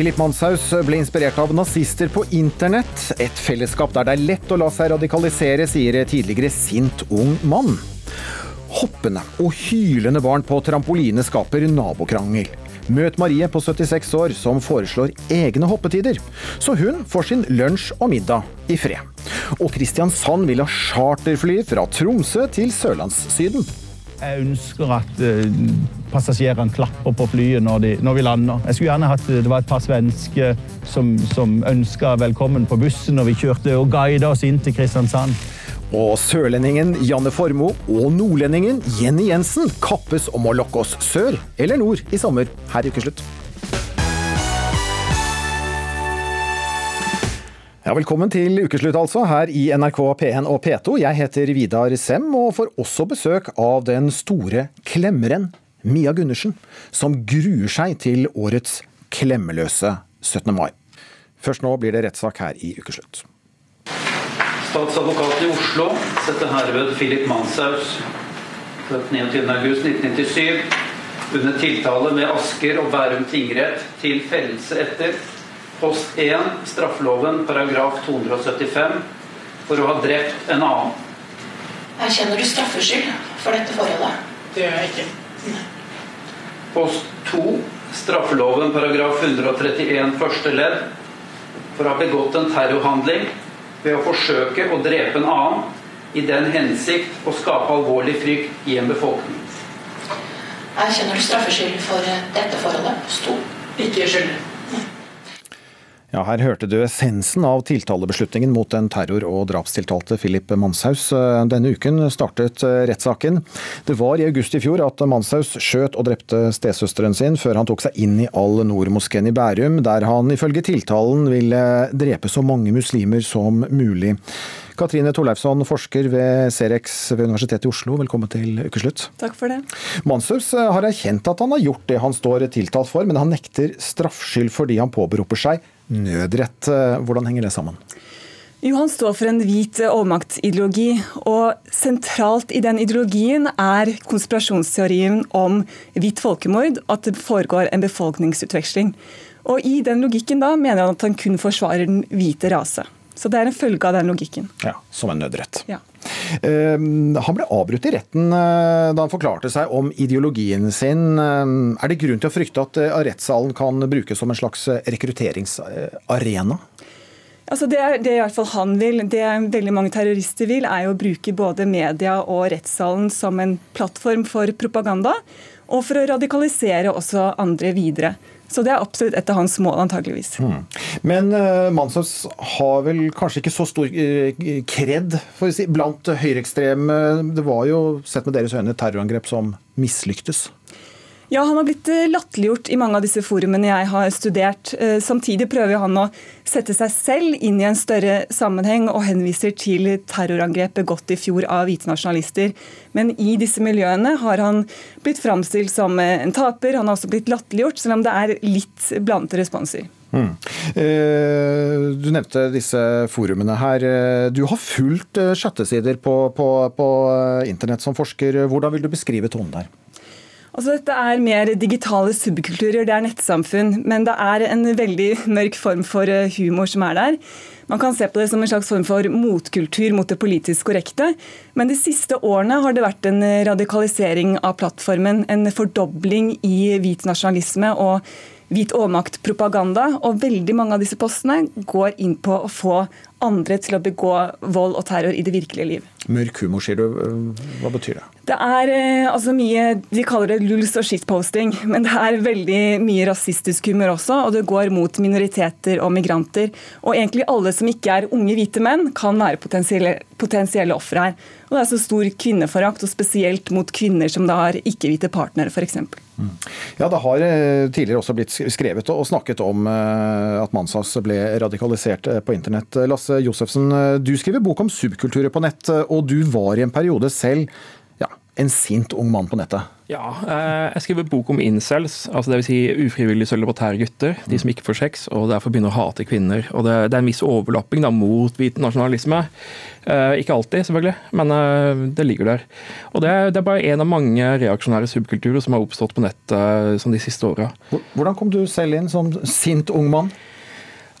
Philip Manshaus ble inspirert av nazister på internett. Et fellesskap der det er lett å la seg radikalisere, sier tidligere sint ung mann. Hoppende og hylende barn på trampoline skaper nabokrangel. Møt Marie på 76 år som foreslår egne hoppetider, så hun får sin lunsj og middag i fred. Og Kristiansand vil ha charterfly fra Tromsø til Sørlandssyden. Jeg ønsker at uh, passasjerene klapper på flyet når, de, når, vi lander. Jeg skulle gjerne hatt det var et par svensker som, som ønska velkommen på bussen når vi kjørte og guida oss inn til Kristiansand. Og sørlendingen Janne Formoe og nordlendingen Jenny Jensen kappes om å lokke oss sør eller nord i sommer her i Ukeslutt. Ja, velkommen til ukeslutt, altså, her i NRK P1 og P2. Jeg heter Vidar Sem, og får også besøk av den store klemmeren Mia Gundersen, som gruer seg til årets klemmeløse 17. mai. Først nå blir det rettssak her i Ukeslutt. Statsadvokat i Oslo setter herved Philip Manshaus, født 29.8.1997, under tiltale med Asker og Bærum tingrett til fellelse etter Post 1, straffeloven, paragraf 275, for å ha drept en annen. Erkjenner du straffskyld for dette forholdet? Det gjør jeg ikke. Post 2, straffeloven, paragraf 131 første ledd, for å ha begått en terrorhandling ved å forsøke å drepe en annen i den hensikt å skape alvorlig frykt i en befolkning. Erkjenner du straffskyld for dette forholdet? Post 2. Ikke skyldig. Ja, Her hørte du essensen av tiltalebeslutningen mot den terror- og drapstiltalte Philip Manshaus. Denne uken startet rettssaken. Det var i august i fjor at Manshaus skjøt og drepte stesøsteren sin, før han tok seg inn i Al-Noor-moskeen i Bærum, der han ifølge tiltalen ville drepe så mange muslimer som mulig. Katrine Torleifsson, forsker ved Cerex ved Universitetet i Oslo, velkommen til ukeslutt. Takk for det. Manshaus har erkjent at han har gjort det han står tiltalt for, men han nekter straffskyld fordi han påberoper seg nødrett. Hvordan henger det sammen? Jo, Han står for en hvit overmaktsideologi, og sentralt i den ideologien er konspirasjonsteorien om hvitt folkemord, at det foregår en befolkningsutveksling. Og I den logikken da mener han at han kun forsvarer den hvite rase. Så det er en følge av den logikken. Ja, Som en nødrett. Ja. Uh, han ble avbrutt i retten uh, da han forklarte seg om ideologien sin. Uh, er det grunn til å frykte at rettssalen kan brukes som en slags rekrutteringsarena? Altså det, er, det i hvert fall han vil. Det veldig mange terrorister vil, er å bruke både media og rettssalen som en plattform for propaganda, og for å radikalisere også andre videre. Så det er absolutt et av hans mål, antageligvis. Mm. Men uh, Manshaus har vel kanskje ikke så stor uh, kred si, blant høyreekstreme. Det var jo, sett med deres øyne, terrorangrep som mislyktes. Ja, han har blitt eh, latterliggjort i mange av disse forumene jeg har studert. Samtidig prøver han å sette seg selv inn i en større sammenheng og henviser til terrorangrepet gått i fjor av hvite nasjonalister. Men i disse miljøene har han blitt framstilt som en taper. Han har også blitt latterliggjort, selv om det er litt blandede responser. Mm. Du nevnte disse forumene her. Du har fulgt chattesider på, på, på internett som forsker. Hvordan vil du beskrive tonen der? Altså, dette er mer digitale subkulturer, det er nettsamfunn. Men det er en veldig mørk form for eh, humor som er der. Man kan se på det som en slags form for motkultur mot det politisk korrekte. Men de siste årene har det vært en radikalisering av plattformen. En fordobling i hvit nasjonalisme og hvit overmakt-propaganda. Og veldig mange av disse postene går inn på å få andre til å begå vold og terror i det virkelige liv. Mørk humor, sier du. Hva betyr det? Det er eh, altså mye De kaller det lulls og shitposting, men det er veldig mye rasistisk humor også. Og det går mot minoriteter og migranter. Og egentlig alle som ikke er unge hvite menn, kan være potensielle, potensielle ofre her. Og det er så stor kvinneforakt, og spesielt mot kvinner som da har ikke-hvite partnere, f.eks. Mm. Ja, Det har eh, tidligere også blitt skrevet og snakket om eh, at Manshaus ble radikalisert på internett. Lasse Josefsen, du skriver bok om subkulturer på nett, og du var i en periode selv ja, en sint ung mann på nettet? Ja, eh, jeg skriver bok om incels, altså dvs. Si ufrivillig sølibatære gutter. De som ikke får sex og derfor begynner å hate kvinner. Og Det, det er en viss overlapping da, mot hvit nasjonalisme. Eh, ikke alltid, selvfølgelig, men eh, det ligger der. Og det, det, er bare en av mange reaksjonære subkulturer som har oppstått på nettet sånn de siste åra. Hvordan kom du selv inn som sint ung mann?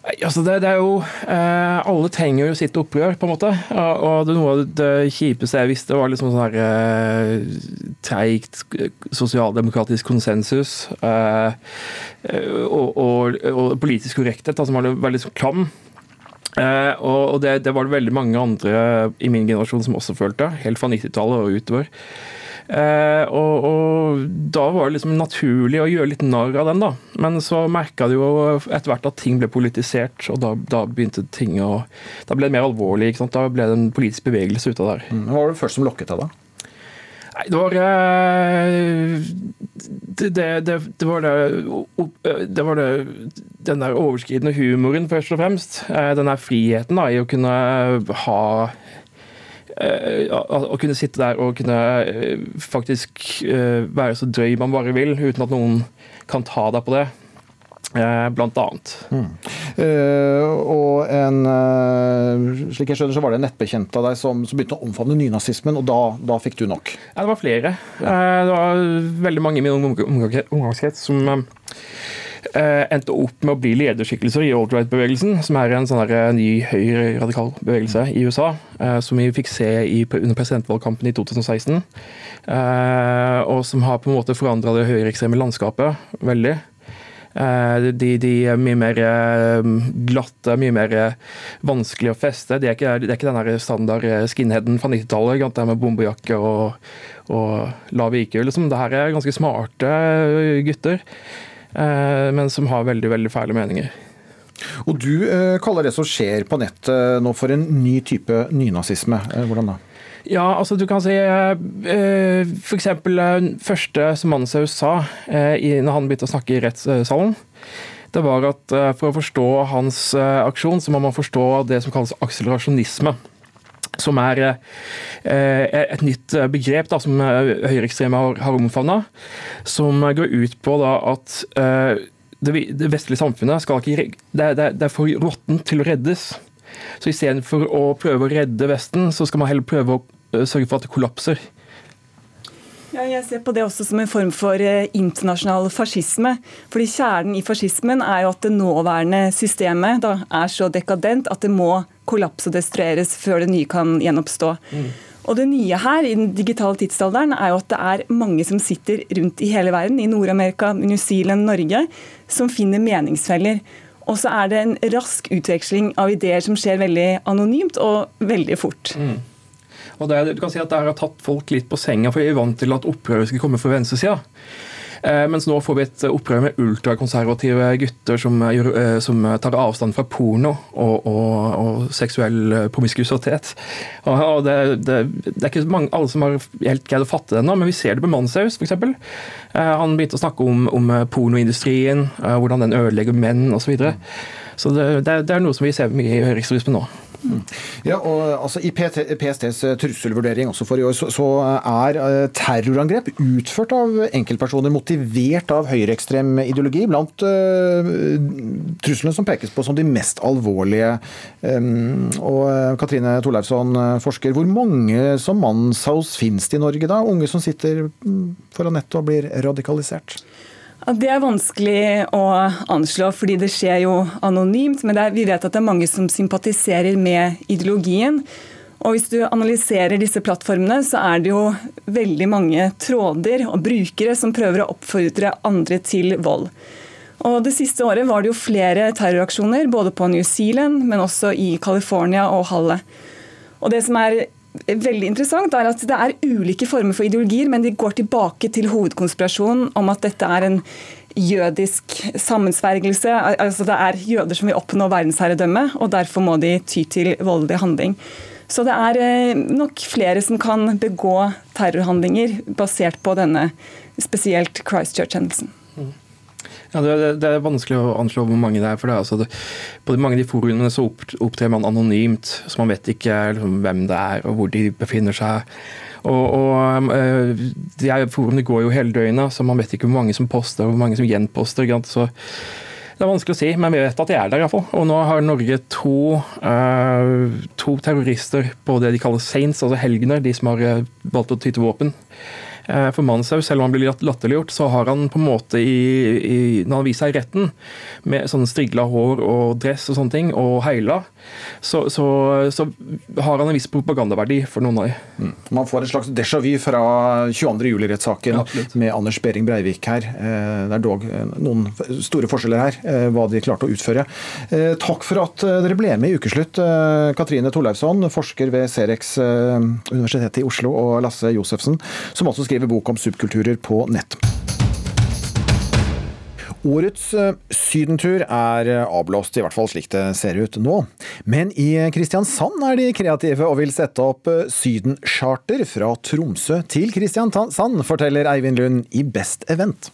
Altså det, det, er jo eh, Alle trenger jo sitt opprør, på en måte. Og, og det, noe av det kjipeste jeg visste, var liksom sånn her eh, treigt sosialdemokratisk konsensus. Eh, og, og, og, politisk korrekthet, som var veldig sånn klam. Eh, og det, det, var det veldig mange andre i min generasjon som også følte, helt fra 90-tallet og utover. Eh, og, og, da var det liksom naturlig å gjøre litt narr av den, da. Men så merka du jo etter hvert at ting ble politisert, og da, da, begynte ting å Da ble det mer alvorlig. ikke sant? Da ble det en politisk bevegelse ut av det. Mm. Hva var det først som lokket deg, da? Nei, det var eh, det, det, det, var det Det var det den der overskridende humoren, først og fremst. Eh, den der friheten da, i å kunne ha Eh, å kunne sitte der og kunne eh, faktisk eh, være så drøy man bare vil, uten at noen kan ta deg på det. Blant annet. Mm. Og en Slik jeg skjønner, så var det en nettbekjent av deg som, som begynte å omfavne nynazismen, og da, da, fikk du nok? Ja, det var flere. Det var veldig mange i min omgangskrets som Eh, endte opp med å bli lederskikkelser i alt-right-bevegelsen, som er en sånn eh, ny høyre-radikal bevegelse i USA, eh, som vi fikk se under presidentvalgkampen i 2016. Og som har på en måte forandra det høyreekstreme landskapet veldig. De, de, er mye mer glatte, mye mer vanskelig å feste. Det er ikke, det er ikke den standard skinheaden fra 90-tallet. Det med bombejakke og, og lav IQ. Liksom. Det her er ganske smarte gutter. Eh, men som har veldig, veldig fæle meninger. Og Du eh, kaller det som skjer på nettet nå for en ny type nynazisme. Eh, hvordan da? Ja, altså du kan si f.eks. første som Manshaus sa når han begynte å snakke i rettssalen, det var at for å forstå hans aksjon, så må man forstå det som kalles akselerasjonisme som er eh, et nytt begrep da, som eh, høyreekstreme har, har omfavna. Som går ut på da, at eh, det, vestlige samfunnet skal ikke, det er for råttent til å reddes. Så istedenfor å prøve å redde Vesten, så skal man heller prøve å sørge for at det kollapser. Ja, jeg ser på det også som en form for internasjonal fascisme. Fordi Kjernen i fascismen er jo at det nåværende systemet da, er så dekadent at det må kollapse og destrueres før det nye kan gjenoppstå. Mm. Og Det nye her i den digitale tidsalderen er jo at det er mange som sitter rundt i hele verden, i Nord-Amerika, New Zealand, Norge, som finner meningsfeller. Og så er det en rask utveksling av ideer som skjer veldig anonymt og veldig fort. Mm. Og det, du kan si at det har tatt folk litt på senga, for vi er vant til at opprøret skal komme fra venstresida. Eh, mens nå får vi et opprør med ultrakonservative gutter som, eh, som tar avstand fra porno og, og, og seksuell promiskuitet. Og det, det, det, er ikke mange, alle som har helt greid å fatte det ennå, men vi ser det på Manshaus f.eks. Eh, han begynte å snakke om, om pornoindustrien, hvordan den ødelegger menn osv. Så, videre. så det, det, er noe som vi ser mye i høyreekstremisme nå. Ja, og altså I PSTs eh, trusselvurdering også for i år, så, så er eh, terrorangrep utført av enkeltpersoner motivert av høyreekstrem ideologi blant uh, truslene som pekes på som de mest alvorlige. Um, og Katrine Torleifsson, forsker, hvor mange som Manshaus finnes det i Norge da? Unge som sitter mm, foran nettet og blir radikalisert? Det er vanskelig å anslå, fordi det skjer jo anonymt. Men er, vi vet at det er mange som sympatiserer med ideologien. Og Hvis du analyserer disse plattformene, så er det jo veldig mange tråder og brukere som prøver å oppfordre andre til vold. Og Det siste året var det jo flere terroraksjoner, både på New Zealand, men også i California og Halle. Og det som er veldig interessant, er at det er ulike former for ideologier, men de går tilbake til hovedkonspirasjonen om at dette er en jødisk sammensvergelse. Altså det er jøder som vil oppnå verdensherredømme, og derfor må de ty til voldelig handling. Så det er eh, nok flere som kan begå terrorhandlinger basert på denne spesielt Christchurch-hendelsen. Ja, det, det, er vanskelig å anslå hvor mange det er. for det, altså det, På mange av de forumene så opptrer man anonymt, så man vet ikke liksom, hvem det er og hvor de befinner seg. Og, og eh, de her forumene går jo hele døgnet, så man vet ikke hvor mange som poster og hvor mange som gjenposter. Så det er vanskelig å si, men vi vet at de er der iallfall. Og nå har Norge to, uh, to terrorister på det de kaller saints, altså helgener, de som har eh, valgt å tyte våpen. Eh, For Manshaus, selv om han blir latterliggjort, så har han på en måte i, i, Når han viser seg i retten med sånn strigla hår og dress og sånne ting, og heila, så, så, så har han en viss propagandaverdi for noen av dem. Man får et slags déjà vu fra 22. juli-rettssaken ja, med Anders Behring Breivik her. Eh, Det er dog eh, noen store forskjeller her, eh, hva de klarte å utføre. Takk for at dere ble med i Ukeslutt, Katrine Torleifsson, forsker ved Cerex Universitetet i Oslo, og Lasse Josefsen, som også skriver bok om subkulturer på nett. Årets eh, sydentur er eh, avblåst, i hvert fall slik det ser ut nå. Men i Kristiansand er de kreative og vil sette opp eh, sydencharter fra Tromsø til Kristiansand, forteller Eivind Lund i Best Event.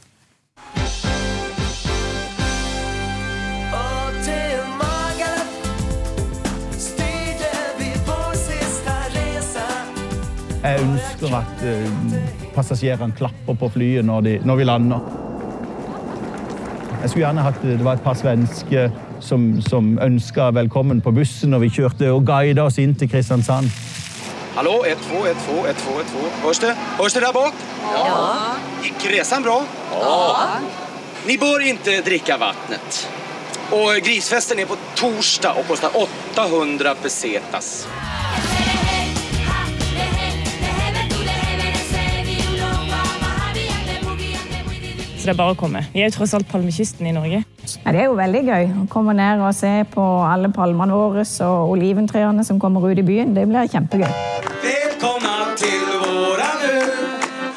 Jeg ønsker at passasjerene klapper på flyet når, de, når vi lander. Jeg skulle gjerne hatt det var et par svensker som, som ønska velkommen på bussen når vi kjørte og guida oss inn til Kristiansand. Hallå, 1-2, 1-2, 1-2, 1-2. Hörs det? Hörs det där bak? Ja. Gick resan bra? Ja. Ni bör inte dricka vattnet. Och grisfesten är på torsdag och kostar 800 pesetas. Så det er bare å komme. Vi er jo tross alt palmekysten i Norge. Ja, det er jo veldig gøy å komme ned og se på alle palmene våre og oliventrærne som kommer ut i byen. Det blir kjempegøy. Välkomna till våran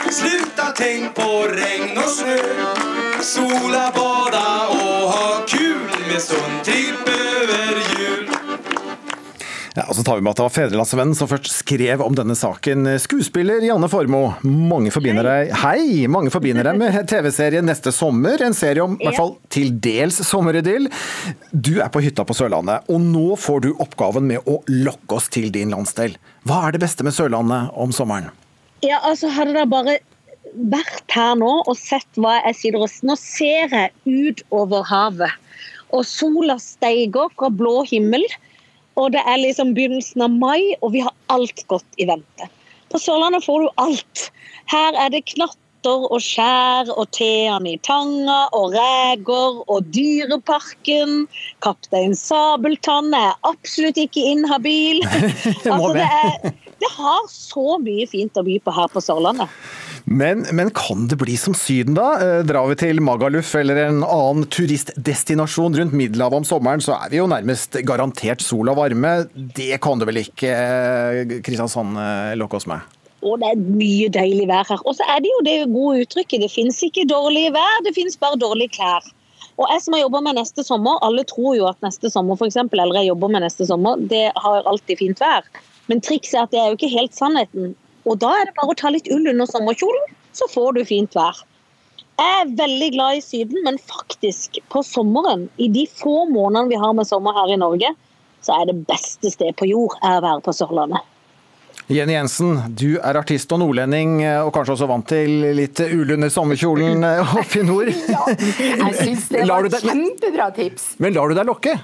Slutt å tenke på regn og snø. Sola, bada og ha kul med stundtripp over jul. Ja, og så tar vi med at det var Fedrelandsvennen som først skrev om denne saken. Skuespiller Janne Formoe, mange forbinder deg Hei! Mange forbinder deg med TV-serien Neste sommer, en serie om i hvert fall til dels sommeridyll. Du er på hytta på Sørlandet, og nå får du oppgaven med å lokke oss til din landsdel. Hva er det beste med Sørlandet om sommeren? Ja, altså Hadde det bare vært her nå og sett hva jeg sier. Nå ser jeg ut over havet, og sola steiger fra blå himmel. Og det er liksom begynnelsen av mai, og vi har alt godt i vente. På Sørlandet får du alt. Her er det knatter og skjær og teene i Tanga og reker og Dyreparken. Kaptein Sabeltann er absolutt ikke inhabil. Altså, det, er, det har så mye fint å by på her på Sørlandet. Men, men kan det bli som Syden, da? Eh, Drar vi til Magaluf eller en annen turistdestinasjon rundt Middelhavet om sommeren, så er vi jo nærmest garantert sol og varme. Det kan du vel ikke eh, Kristiansand eh, lokke oss med? Og det er mye deilig vær her. Og så er det jo det gode uttrykket. Det fins ikke dårlig vær, det fins bare dårlige klær. Og jeg som har jobba med neste sommer, alle tror jo at neste sommer, f.eks., eller jeg jobber med neste sommer, det har alltid fint vær. Men trikset er at det er jo ikke helt sannheten. Og da er det bare å ta litt ull under sommerkjolen, så får du fint vær. Jeg er veldig glad i Syden, men faktisk på sommeren, i de få månedene vi har med sommer her i Norge, så er det beste sted på jord er å være på Sørlandet. Jenny Jensen, du er artist og nordlending, eh, og kanskje også vant til litt ull under sommerkjolen eh, oppe i nord. Jeg syns det var et kjempebra tips. Men lar du deg lokke?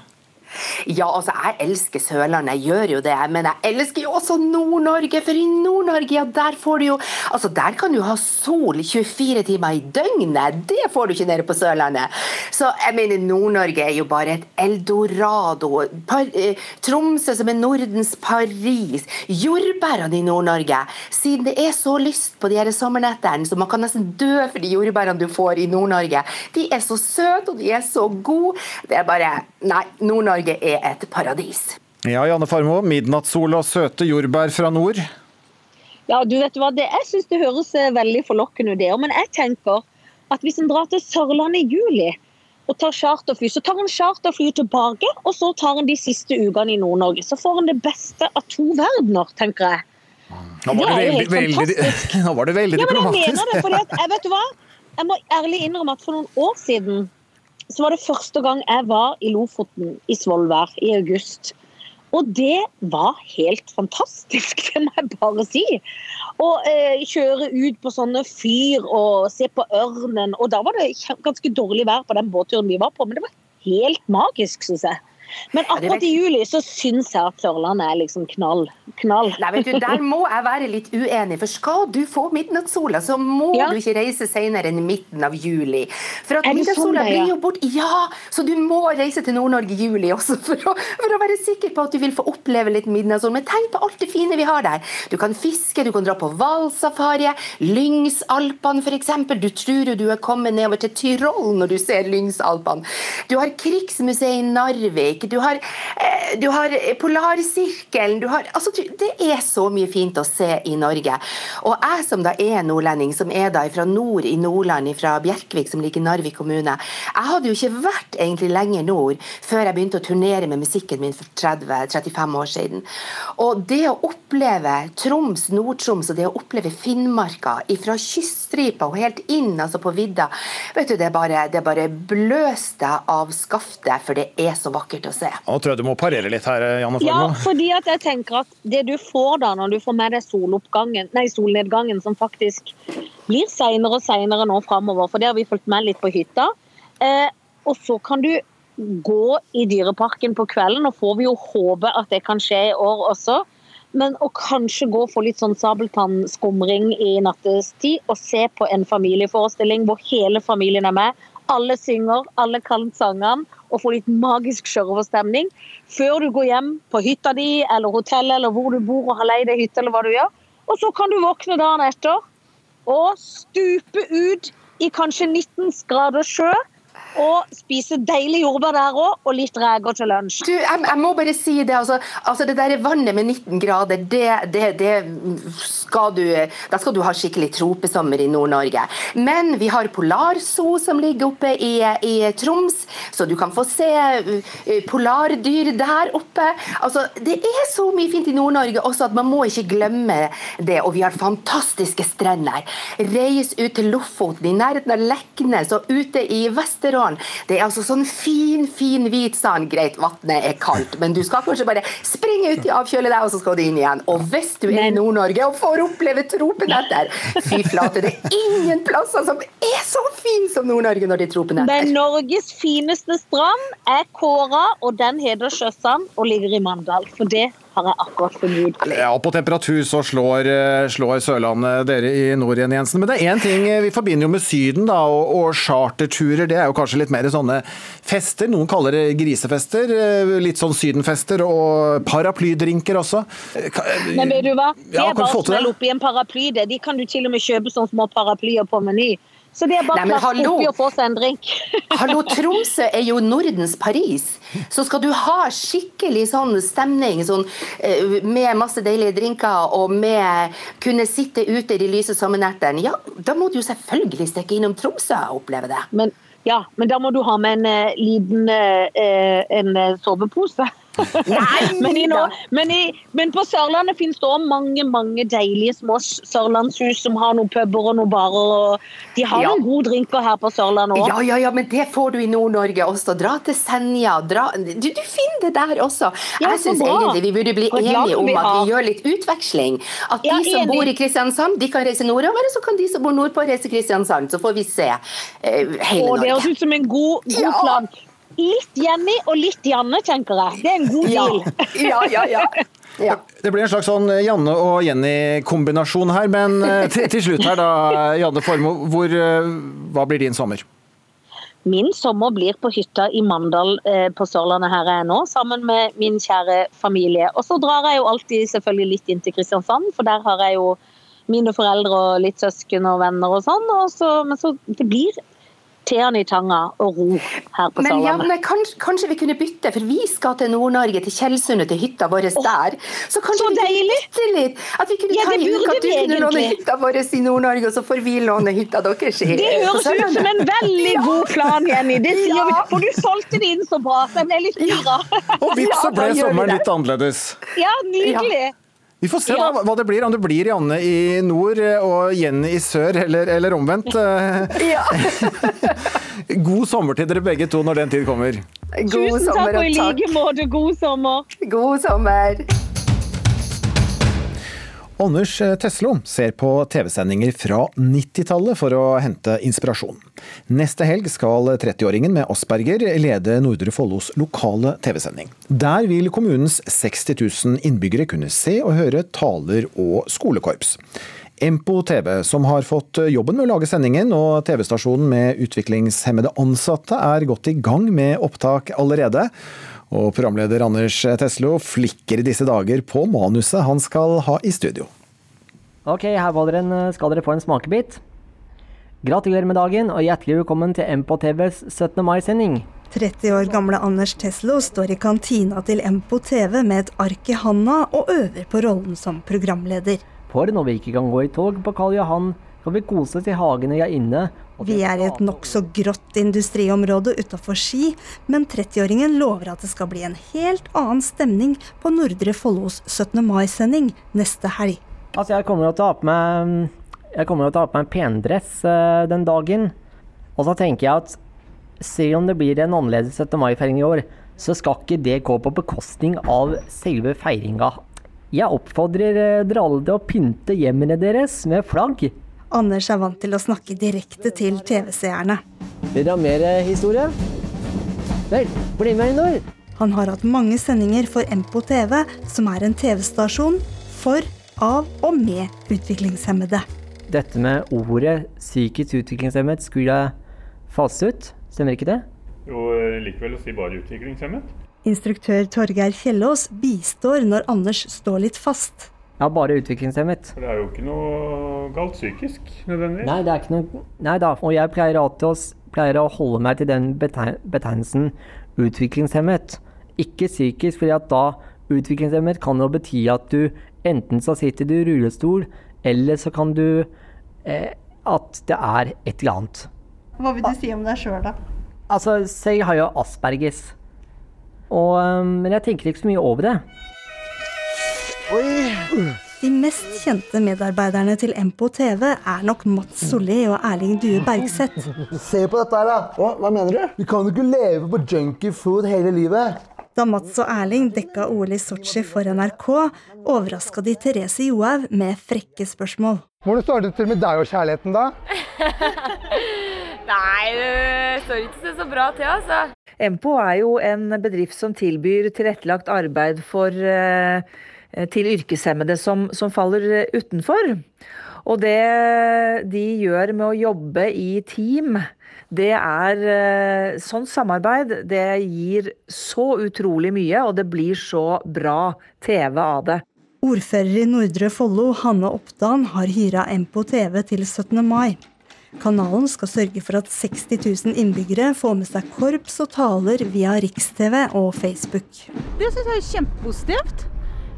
Ja, altså, jeg elsker Sørlandet, jeg gjør jo det, men jeg elsker jo også Nord-Norge, for i Nord-Norge, ja, der får du jo Altså, der kan du ha sol 24 timer i døgnet, det får du ikke nede på Sørlandet. Så jeg mener, Nord-Norge er jo bare et eldorado. Par, eh, Tromsø som er Nordens Paris. Jordbærene i Nord-Norge. Siden det er så lyst på de her sommernettene, så man kan nesten dø for de jordbærene du får i Nord-Norge. De er så søte, og de er så gode. Det er bare Nei, Nord-Norge er et paradis. Ja, Janne Farmo, midnattssol og søte jordbær fra nord. Ja, du vet hva, det, Jeg syns det høres eh, veldig forlokkende ut, det òg. Men jeg tenker at hvis en drar til Sørlandet i juli og tar charterfly, så tar en charterfly tilbake, og så tar en de siste ukene i Nord-Norge. Så får en det beste av to verdener, tenker jeg. Nå var Det du veldig, veldig, nå var veldig Ja, men jeg diplomatisk. mener det, fordi at, jeg vet du hva? Jeg må ærlig innrømme at for noen år siden så var det første gang jeg var i Lofoten i Svolvær i august. Og det var helt fantastisk, det må jeg bare si. Å eh, kjøre ut på sånne fyr og se på ørnen. Og da var det ganske dårlig vær på den båtturen vi var på, men det var helt magisk, syns jeg. Men akkurat i juli så syns jeg at Sørlandet er liksom knall. knall. Nei, vet du, Der må jeg være litt uenig, for skal du få midnattssola, så må Ja. du ikke reise senere enn midten av juli. For at sånn midnattssola ja? blir jo bort Ja! Så du må reise til Nord-Norge i juli også for å, for å være sikker på at du vil få oppleve litt midnattssol. Men tenk på alt det fine vi har der. Du kan fiske, du kan dra på hvalsafari, Lyngsalpene f.eks. Du tror jo du er kommet nedover til Tyrol når du ser Lyngsalpene. Du har Krigsmuseet i Narvik, du har, eh, du har Polarsirkelen du har, altså, Det er så mye fint å se i Norge. Og jeg som da er nordlending, som er da fra nord i Nordland, fra Bjerkvik, som ligger i Narvik kommune, jeg hadde jo ikke vært egentlig lenger nord før jeg begynte å turnere med musikken min for 30-35 år siden. Og det å oppleve Troms, Nord-Troms og det å oppleve Finnmarka fra kyststripa og helt inn altså på vidda, vet du, det er bare, det bare bløs av skaftet, for det er så vakkert å se. Nå tror jeg du må parere litt her, Janne Ja, fordi at jeg tenker at det du får da når du får med deg soloppgangen, nei, solnedgangen, som faktisk blir seinere og seinere nå framover, for det har vi fulgt med litt på hytta, eh, og så kan du gå i Dyreparken på kvelden, og får vi jo håpe at det kan skje i år også. Men å kanskje gå for litt sånn sabeltannskumring i nattestid og se på en familieforestilling hvor hele familien er med. Alle synger, alle kan sangene og få litt magisk sjørøverstemning før du går hjem på hytta di eller hotellet eller hvor du bor og har leid ei hytte eller hva du gjør. Og så kan du våkne dagen etter og stupe ut i kanskje 19 grader sjø og spise deilig jordbær der òg, og litt reker til lunsj. Du, jeg, jeg må bare si det, altså, altså det der vannet med 19 grader, det, det, det skal du Da skal du ha skikkelig tropesommer i Nord-Norge. Men vi har Polarso som ligger oppe i, i Troms, så du kan få se uh, polardyr der oppe. Altså, det er så mye fint i Nord-Norge også at man må ikke glemme det. Og vi har fantastiske strender. Reis ut til Lofoten, i nærheten av Leknes og ute i Vesterålen. Det er altså sånn fin, fin hvit sand. Greit, vannet er kaldt, men du skal kanskje bare springe uti, avkjøle deg, og så skal du inn igjen. Og hvis du er i Nord-Norge og får oppleve tropenetter, fy flate, det er ingen plasser som er så fin som Nord-Norge når det er tropenetter. Men Norges fineste strand er Kåra, og den heter Sjøsand og ligger i Mandal. For det har jeg akkurat fornyet. Ja, På temperatur så slår, eh, slår Sørlandet dere i nord igjen, Jensen. Men det er én ting eh, vi forbinder jo med Syden, da, og, og charterturer. Det er jo kanskje litt mer sånne fester. Noen kaller det grisefester. eh, Litt sånn sydenfester. Og paraplydrinker også. Men vet du hva? Det er ja, bare å til opp oppi en paraply. Det. De kan du til og med kjøpe sånne små paraplyer på Meny. Så det er bare å hallo. oppi og få seg en drink. Hallo, Tromsø er jo Nordens Paris. Så skal du ha skikkelig sånn stemning sånn, eh, med masse deilige drinker og med kunne sitte ute i de lyse sommernettene, ja, da må du jo selvfølgelig stikke innom Tromsø og oppleve det. Men, ja, men da må du ha med en eh, liten sovepose. en eh, sovepose. men, i men, i, men på Sørlandet finnes det også mange mange deilige små sørlandshus som har noen puber og noen barer. og De har Ja. noen gode drinker her på Sørlandet òg. Ja, ja, ja, men det får du i Nord-Norge også. Dra til Senja. Dra, du, du finner det der også. Ja, Jeg syns egentlig vi burde bli enige om at vi gjør litt utveksling. At de som enig. bor i Kristiansand, de kan reise nordover, og så kan de som bor nordpå reise Kristiansand. Så får vi se eh, hele Norge. det høres ut som en god, god plan. Litt Jenny og litt Janne, tenker jeg. Det er en god deal. Ja, ja, ja. ja. Det blir en slags sånn Janne og Jenny-kombinasjon her, men eh, til, til slutt her da, Janne Formo. hvor, eh, hva blir din sommer? Min sommer blir på hytta i Mandal eh, på Sørlandet her jeg er nå, sammen med min kjære familie. Og så drar jeg jo alltid selvfølgelig litt inn til Kristiansand, for der har jeg jo mine foreldre og litt søsken og venner og sånn. Og så, men så det blir teene i tanga og ro her på Men Sørlandet. Janne, kanskje, kanskje vi kunne bytte, for vi skal til Nord-Norge, til Tjeldsundet, til hytta vår der. Så kanskje så vi kunne deilig. bytte litt? At vi kunne Ja, ta det i uka at du kunne låne hytta vår i Nord-Norge, og så får vi låne hytta deres i Det høres ut som en veldig god plan, Jenny. Det sier Ja. vi. For du solgte det inn så bra, så jeg ble litt gira. Og vips, så ble sommeren litt annerledes. Ja, nydelig. Vi får se da, hva det blir, om det blir Janne i nord eh, og Jenny i sør, eller, eller omvendt. Ja. God sommer til dere begge to når den tid kommer. Tusen takk, og i like måte. God sommer. God sommer. Anders Teslo ser på TV-sendinger fra 90-tallet for å hente inspirasjon. Neste helg skal 30-åringen med asperger lede Nordre Follos lokale TV-sending. Der vil kommunens 60 000 innbyggere kunne se og høre taler og skolekorps. Empo TV, som har fått jobben med å lage sendingen, og TV-stasjonen med utviklingshemmede ansatte, er godt i gang med opptak allerede. Og programleder Anders Teslo flikker i disse dager på manuset han skal ha i studio. Ok, her var dere en, skal dere få en smakebit. Gratulerer med dagen, og hjertelig velkommen til MPO TVs 17. mai-sending. 30 år gamle Anders Teslo står i kantina til Empo TV med et ark i handa og øver på rollen som programleder. For når vi ikke kan gå i tog på Karl Johan, kan vi kose oss i hagene jeg er inne. Vi er i et nokså grått industriområde utafor Ski, men 30-åringen lover at det skal bli en helt annen stemning på Nordre Follos 17. mai-sending neste helg. Altså, jeg kommer til å ha på meg Jeg kommer til å ha på meg en pendress uh, den dagen. Og så tenker jeg at selv om det blir en annerledes 17. mai-feiring i år, så skal ikke det gå på bekostning av selve feiringa. Jeg oppfordrer eh, dere alle til å pynte hjemmene deres med flagg. Anders er vant til å snakke direkte til TV-seerne. Vil dere ha mer eh, historie? Vel, bli med inn, da. Han har hatt mange sendinger for Empo TV, som er en TV-stasjon for, av og med utviklingshemmede. Dette med ordet psykisk utviklingshemmet skulle jeg fase ut, stemmer ikke det? Jo, eh, likevel å si bare utviklingshemmet. Instruktør Torgeir Kjellås bistår når Anders står litt fast. Ja, bare utviklingshemmet. For det er jo ikke noe galt psykisk, nødvendigvis. Nei, det er ikke noe Nei da, og jeg pleier alltid å, pleier å holde meg til den betegnelsen utviklingshemmet. Ikke psykisk, fordi at da utviklingshemmet kan jo bety at du enten så sitter du i rullestol, eller så kan du eh, At det er et eller annet. Hva vil du si om deg sjøl, da? Altså, selv har jo asperges. Og, men jeg tenker ikke så mye over det. De mest kjente medarbeiderne til Empo TV er nok Mats Solli og Erling Due Bergseth. Se på dette her, da. Å, hva mener du? Vi kan jo ikke leve på junky food hele livet. Da Mats og Erling dekka OL i Sotsji for NRK, overraska de Therese Johaug med frekke spørsmål. Hvordan startet det med deg og kjærligheten, da? Nei, det står ikke så- så bra til, altså. Empo er jo en bedrift som tilbyr tilrettelagt arbeid for, eh, til yrkeshemmede som, som faller eh, utenfor. Og det de gjør med å jobbe i team, det er Sånt Sånn samarbeid, det gir så utrolig mye, og det blir så bra TV av det. Ordfører i Nordre Follo, Hanne Oppdan, har hyra Empo TV til 17. mai. Kanalen skal sørge for at 60 000 innbyggere får med seg korps og taler via Riks-TV og Facebook. Det syns jeg er kjempepositivt.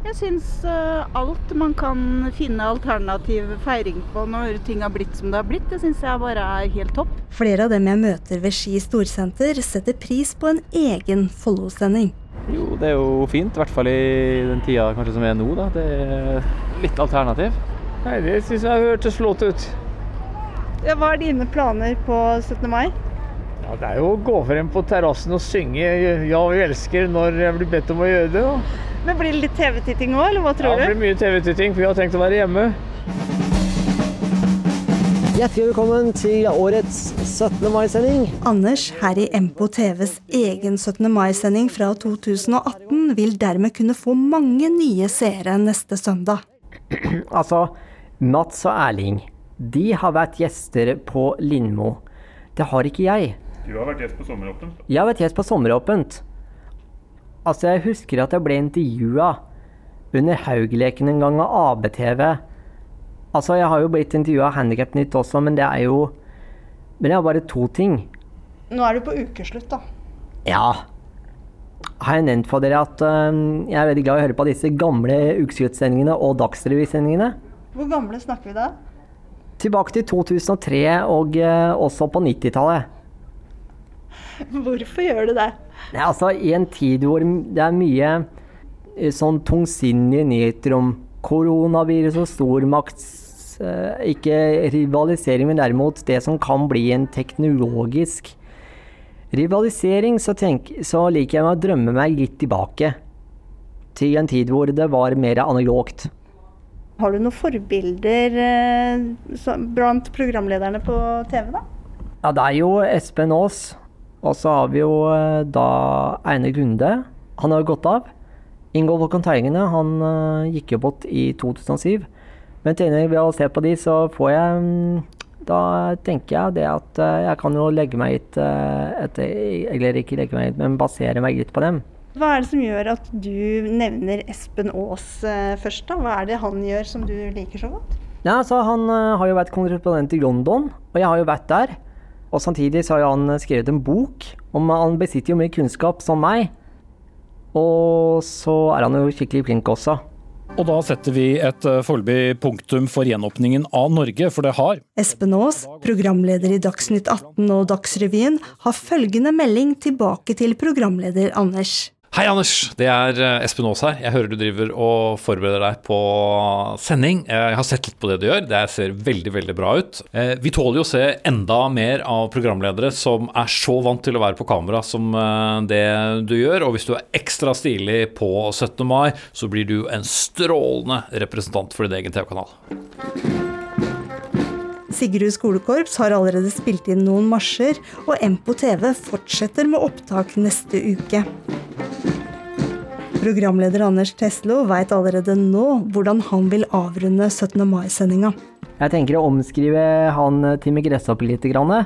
Jeg syns eh, alt man kan finne alternativ feiring på når ting har blitt som det har blitt, det syns jeg bare er helt topp. Flere av dem jeg møter ved Ski storsenter, setter pris på en egen Follo-sending. Jo, det er jo fint, i hvert fall i den tida kanskje som er nå. da. Det er litt alternativ. Nei, det syns jeg hørtes flott ut. Ja, hva er dine planer på 17. mai? Ja, det er jo å gå frem på terrassen og synge 'Ja, vi elsker' når jeg blir bedt om å gjøre det. da. Men Blir det litt TV-titting òg, eller hva Ja, tror det blir mye TV-titting, for vi har tenkt å være hjemme. Hjertelig velkommen til årets 17. mai-sending. Anders her i Empo TVs egen 17. mai-sending fra 2018 vil dermed kunne få mange nye seere neste søndag. Altså, Mats og Erling, de har vært gjester på Lindmo. Det har ikke jeg. Du har vært gjest på Sommeråpent. Jeg har vært gjest på Sommeråpent. Altså, jeg husker at jeg ble intervjua under Haugleken en gang av ABTV. Altså, jeg har jo blitt intervjua av Handikapnytt også, men det er jo Men det er bare to ting. Nå er du på ukeslutt, da. Ja. Har jeg nevnt for dere at uh, jeg er veldig glad i å høre på disse gamle ukesluttsendingene og dagsrevysendingene? Hvor gamle snakker vi da? Tilbake til 2003 og uh, også på 90-tallet. Hvorfor gjør du det? Nei, altså, I en tid hvor det er mye eh, sånn tungsinnige nyheter om koronavirus og stormakts eh, Ikke rivalisering, men derimot det som kan bli en teknologisk Rivalisering så, tenk, så liker jeg å drømme meg litt tilbake. Til en tid hvor det var mer analogt. Har du noen forbilder eh, så- blant programlederne på TV, da? Ja, det er jo Espen Aas. Og så har vi jo eh, da Einar Grunde. Han har jo gått av. Ingolf Håkon Teigene han eh, gikk jo bort i 2007. Men til ved å se på de, så får jeg mm, Da tenker jeg det at eh, jeg kan jo legge meg eh, Eller ikke legge meg hit, men basere meg litt på dem. Hva er det som gjør at du nevner Espen Aas først, da? Hva er det han gjør som du liker så godt? Ja, så Han har jo vært korrespondent i London, og jeg har jo vært der. Og samtidig så har jo han skrevet en bok. om Han besitter jo mye kunnskap som meg. Og så er han jo skikkelig flink også. Og da setter vi et eh, foreløpig punktum for gjenåpningen av Norge, for det har Espen Aas, programleder i Dagsnytt 18 og Dagsrevyen, har følgende melding tilbake til programleder Anders. Hei, Anders. Det er eh, Espen Aas her. Jeg hører du driver og forbereder deg på sending. Jeg har sett litt på det du gjør. Det ser veldig, veldig bra ut. Eh, Vi tåler jo å se enda mer av programledere som er så vant til å være på kamera som eh, det du gjør. Og hvis du er ekstra stilig på 17. mai, så blir du en strålende representant for din egen TV-kanal. Sigrud skolekorps har allerede spilt inn noen marsjer, og Empo TV fortsetter med opptak neste uke. Programleder Anders Teslo veit allerede nå hvordan han vil avrunde 17. mai-sendinga. Jeg tenker å omskrive han Timmy Gresshoppe litt. Grann.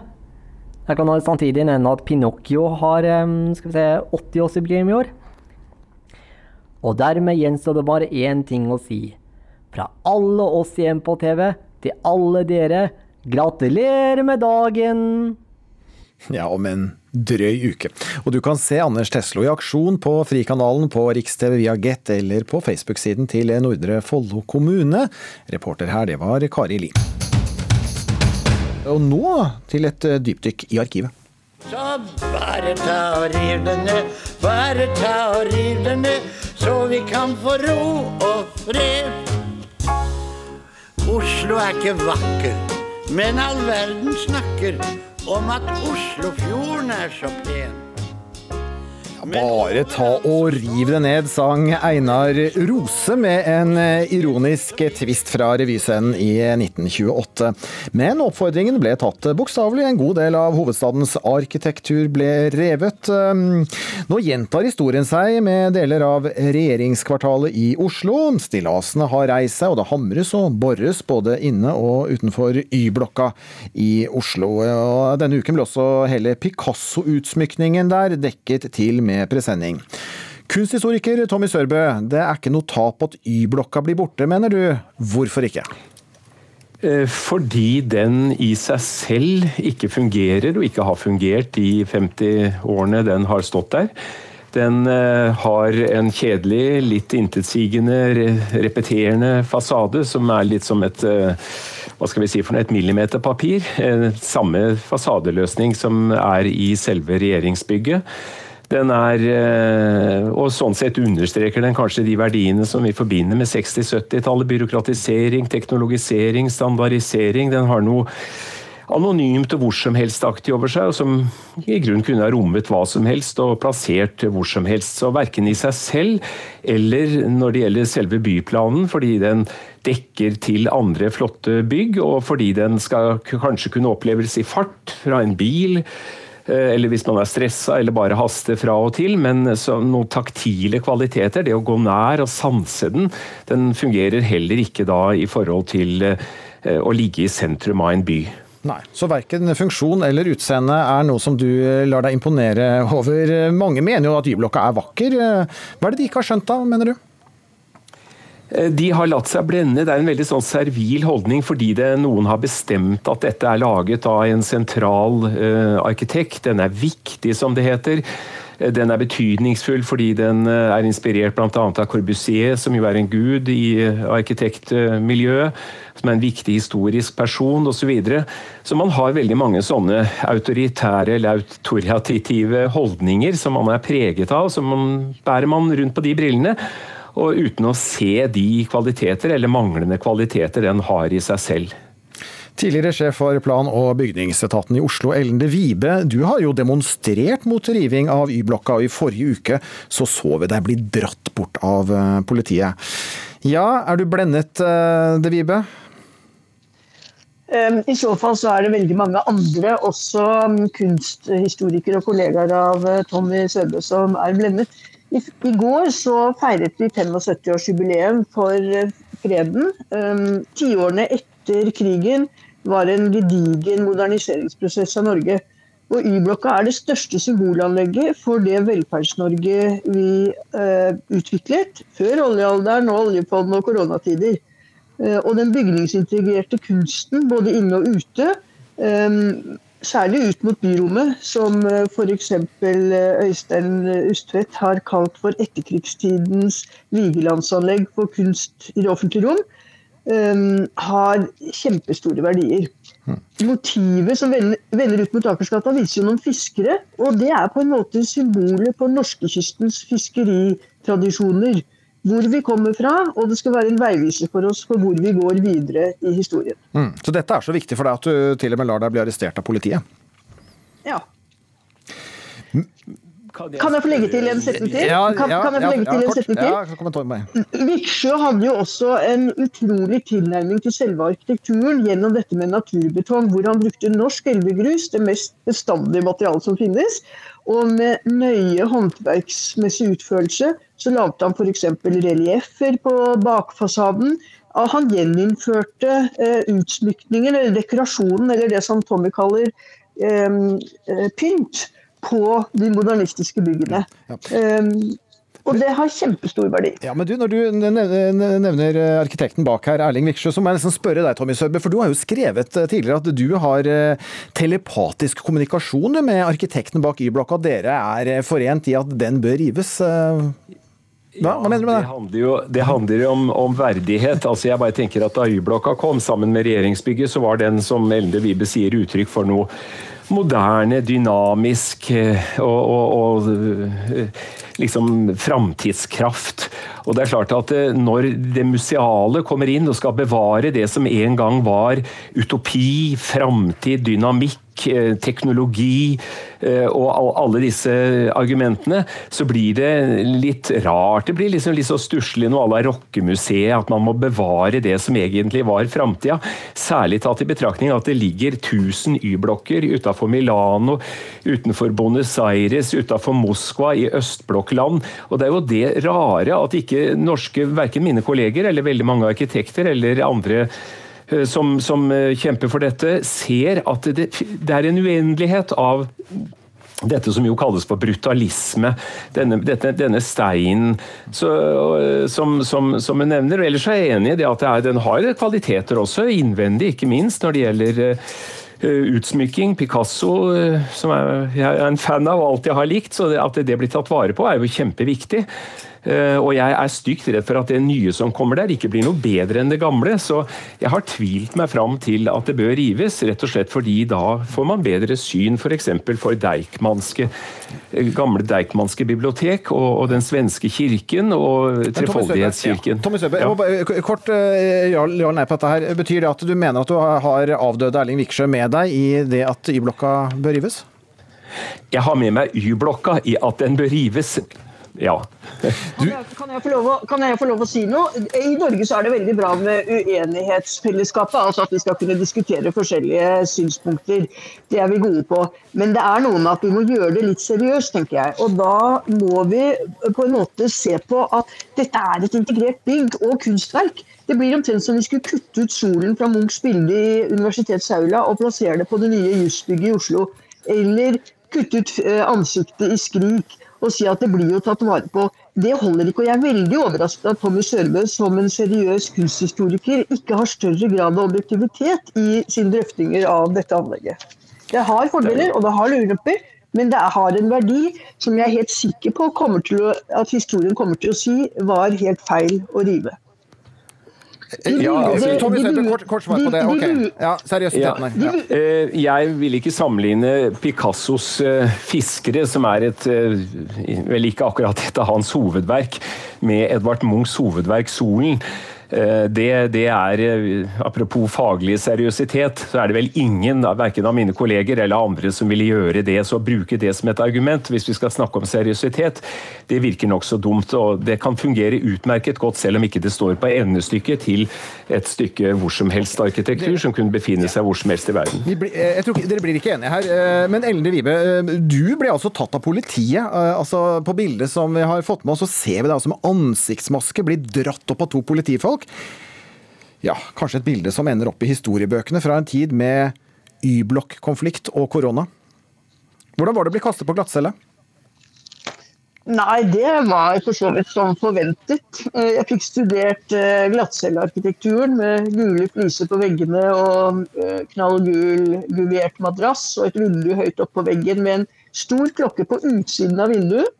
Jeg kan samtidig nevne at Pinocchio har em, skal vi se, 80-årsjubileum i år. Og dermed gjenstår det bare én ting å si. Fra alle oss i på TV til alle dere, gratulerer med dagen! Ja, om en drøy uke. Og du kan se Anders Teslo i aksjon på Frikanalen på Riks-TV via Get eller på Facebook-siden til Nordre Follo kommune. Reporter her, det var Kari Li. Og nå til et dypdykk i arkivet. Så bare ta og riv den ned, bare ta og riv den ned, så vi kan få ro og fred. Oslo er ikke vakker, men all verden snakker om at Oslofjorden er så pen. Bare ta og riv det ned, sang Einar Rose med en ironisk tvist fra revyscenen i 1928. Men oppfordringen ble tatt bokstavelig. En god del av hovedstadens arkitektur ble revet. Nå gjentar historien seg med deler av regjeringskvartalet i Oslo. Stillasene har reist seg, og det hamres og bores både inne og utenfor Y-blokka i Oslo. Denne uken ble også hele Picasso-utsmykningen der dekket til med presenning. Kunsthistoriker Tommy Sørbø, det er ikke noe tap at Y-blokka blir borte, mener du. Hvorfor ikke? Eh, Fordi den i seg selv ikke fungerer, og ikke har fungert de 50 årene den har stått der. Den eh, har en kjedelig, litt intetsigende, repeterende fasade som er litt som et eh, hva skal vi si for noe, et millimeterpapir. Samme fasadeløsning som er i selve regjeringsbygget. Den er, eh, og sånn sett understreker den kanskje de verdiene som vi forbinder med 60-70-tallet. Byråkratisering, teknologisering, standardisering. Den har noe anonymt og hvor som helst-aktig over seg, og som i grunn kunne ha rommet hva som helst og plassert hvor som helst. Så verken i seg selv eller når det gjelder selve byplanen, fordi den dekker til andre flotte bygg, og fordi den skal kanskje kunne oppleves i fart fra en bil. Eh, Eller hvis man er stressa eller bare haster fra og til. Men noen taktile kvaliteter, det å gå nær og sanse den, den fungerer heller ikke da i forhold til eh, å ligge i sentrum av en by. Nei, så verken funksjon eller utseende er noe som du lar deg imponere over. Mange mener jo at Y-blokka er vakker. Hva er det de ikke har skjønt da, mener du? Eh, De har latt seg blende. Det er en veldig sånn servil holdning fordi det, noen har bestemt at dette er laget av en sentral uh, arkitekt. Den er viktig, som det heter. Eh, Den er betydningsfull fordi den er inspirert bl.a. av Corbusier, som jo er en gud i arkitektmiljøet. Som er en viktig historisk person osv. Så, videre. så man har veldig mange sånne autoritære eller autoritative holdninger som man er preget av. som man, bærer man rundt på de brillene. Og uten å se de kvaliteter, eller manglende kvaliteter, den har i seg selv. Tidligere sjef for plan- og bygningsetaten i Oslo, Ellen de Vibe. Du har jo demonstrert mot riving av Y-blokka, og i forrige uke så så vi deg bli dratt bort av eh, politiet. Ja, er du blendet, eh, de Vibe? I så fall så er det veldig mange andre, også um, kunsthistorikere og kollegaer av uh, Tommy Sørbø, som er blendet. I, går så feiret vi 75-årsjubileum for uh, freden. Um, Tiårene etter krigen var en gedigen moderniseringsprosess av Norge. Og Y-blokka er det største symbolanlegget for det Velferds-Norge vi uh, utviklet før oljealderen og oljefond og koronatider. Eh, og den bygningsintegrerte kunsten, både inne og ute, eh, særlig ut mot byrommet, som eh, f.eks. Øystein Ustvedt har kalt for etterkrigstidens Vigelandsanlegg for kunst i det offentlige rom, har kjempestore verdier. Motivet som vender ut mot Akersgata, viser jo noen fiskere. Og det er på en måte symbolet på norskekystens fiskeritradisjoner hvor vi kommer fra, og det skal være en veiviser for oss for hvor vi går videre i historien. Mm. Så dette er så viktig for deg at du til og med lar deg bli arrestert av politiet? Ja. Kan jeg få legge til en setning til? Ja, kan, ja, kan jeg få legge ja, til en setning til? Ja, meg. Viksjø hadde jo også en utrolig tilnærming til selve arkitekturen gjennom dette med naturbetong, hvor han brukte norsk elvegrus, det mest bestandige materialet som finnes. Og med nøye håndverksmessig utførelse så lagde han f.eks. relieffer på bakfasaden. Han gjeninnførte eh, utsmykningen, eller dekorasjonen, eller det som Tommy kaller eh, eh, pynt, på de modernistiske byggene. Um, og det har kjempestor verdi. Ja, men du, Når du nevner eh, arkitekten bak her, Erling Viksjø, så må jeg nesten spørre deg, Tommy Sørbø, for du har jo skrevet eh, tidligere at du har eh, telepatisk kommunikasjon med arkitekten bak Y-blokka. Dere er forent i at den bør rives. Hva, hva mener du med det? Det handler jo, det handler jo om, om, verdighet. Altså jeg bare tenker at Da Y-blokka kom sammen med regjeringsbygget, så var den, som Elde Vibe sier, uttrykk for noe moderne, dynamisk og, og, og liksom framtidskraft. Og det er klart at Når det museale kommer inn og skal bevare det som en gang var utopi, framtid, dynamikk, teknologi og alle disse argumentene, så blir det litt rart. Det blir liksom litt så stusslig noe à la rockemuseet, at man må bevare det som egentlig var framtida. Særlig tatt i betraktning at det ligger 1000 Y-blokker utafor Milano, utenfor Buenos Aires, utafor Moskva, i østblokkland. Og det er jo det rare at ikke norske, verken mine kolleger eller veldig mange arkitekter eller andre som, som, kjemper for dette, ser at det, det, er en uendelighet av dette som jo kalles for brutalisme. Denne, dette, denne steinen så, som, som, som jeg nevner. Ellers er jeg enig i at er, den har kvaliteter også, innvendig ikke minst, når det gjelder utsmykking. Picasso, som jeg er en fan av og alltid har likt, så at det blir tatt vare på er jo kjempeviktig. Og jeg er stygt redd for at det nye som kommer der, ikke blir noe bedre enn det gamle. Så jeg har tvilt meg fram til at det bør rives, rett og slett fordi da får man bedre syn f.eks. for, for Deichmanske, gamle Deichmanske bibliotek og, og, den svenske kirken og Trefoldighetskirken. Tommy Søbe, ja. kort ja nei på dette her. Betyr det at du mener at du har avdøde Erling Viksjø med deg i det at Y-blokka bør rives? Jeg har med meg Y-blokka i at den bør rives. Ja. Kan jeg, kan, jeg å, kan, jeg, få lov å si noe? I Norge så er det veldig bra med uenighetsfellesskapet. Altså at vi skal kunne diskutere forskjellige synspunkter. Det er vi gode på. Men det er noe med at vi må gjøre det litt seriøst, tenker jeg. Og da må vi på en måte se på at dette er et integrert bygg og kunstverk. Det blir omtrent som vi skulle kutte ut solen fra Munchs bilde i universitetsaula og plassere det på det nye jusbygget i Oslo. Eller kutte ut ansiktet i Skrik og si at det blir jo tatt vare på. Det holder ikke. og Jeg er veldig overrasket at Tommy Sørbø som en seriøs kunsthistoriker ikke har større grad av objektivitet i sine drøftinger av dette anlegget. Det har fordeler og det har ulemper, men det har en verdi som jeg er helt sikker på å, at historien kommer til å si var helt feil å rive. Ja, altså, Tommy Søbbe, kort, kort svar på det. Ok. Ja, seriøsiteten her. Ja. Eh, jeg vil ikke sammenligne Picassos eh, 'Fiskere', som er et eh, vel ikke akkurat et av hans hovedverk, med Edvard Munchs hovedverk 'Solen'. Eh, det, det er, eh, Apropos faglig seriøsitet, så er det vel ingen, verken av mine kolleger eller andre, som vil gjøre det. Så å bruke det som et argument hvis vi skal snakke om seriøsitet, det virker nokså dumt. og Det kan fungere utmerket godt, selv om ikke det står på endestykket til et stykke hvor som helst arkitektur som kunne befinne seg hvor som helst i verden. Jeg tror Dere blir ikke enige her, men Ellen Vibe, du ble altså tatt av politiet. altså På bildet som vi har fått med oss, så ser vi deg altså med ansiktsmaske bli dratt opp av to politifolk. Ja, kanskje et bilde som ender opp i historiebøkene fra en tid med Y-blokk-konflikt og korona. Hvordan var det å bli kastet på glattcelle? Nei, det var for så vidt som forventet. Jeg fikk studert glattcellearkitekturen med gule fliser på veggene og knallgul guvert madrass og et vindu høyt opp på veggen med en stor klokke på utsiden av vinduet.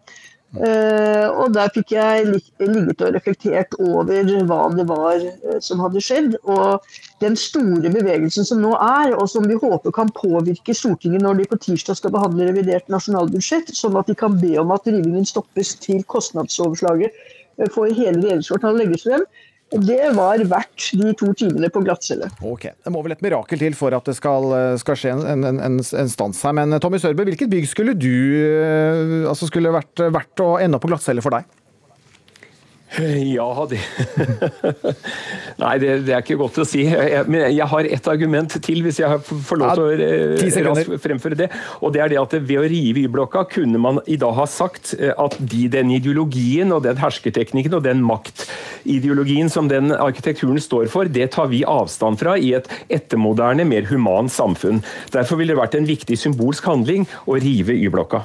Uh, og der fikk jeg ligget og reflektert over hva det var uh, som hadde skjedd. Og den store bevegelsen som nå er, og som vi håper kan påvirke Stortinget når de på tirsdag skal behandle revidert nasjonalbudsjett, sånn at de kan be om at rivingen stoppes til kostnadsoverslaget uh, for hele regjeringskvartalet legges frem. Det var verdt de to timene på glattcelle. Ok, Det må vel et mirakel til for at det skal, skal skje en, en, en, en, stans her. Men Tommy Sørbø, hvilket bygg skulle du altså skulle vært verdt å ende på glattcelle for deg? Ja, det Nei, det, det, er ikke godt å si. Jeg, men jeg har ett argument til, hvis jeg får lov til å eh, raskt fremføre det. Og det er det at ved å rive Y-blokka kunne man i dag ha sagt eh, at de, den ideologien og den hersketeknikken og den maktideologien som den arkitekturen står for, det tar vi avstand fra i et ettermoderne, mer humant samfunn. Derfor ville det vært en viktig symbolsk handling å rive Y-blokka.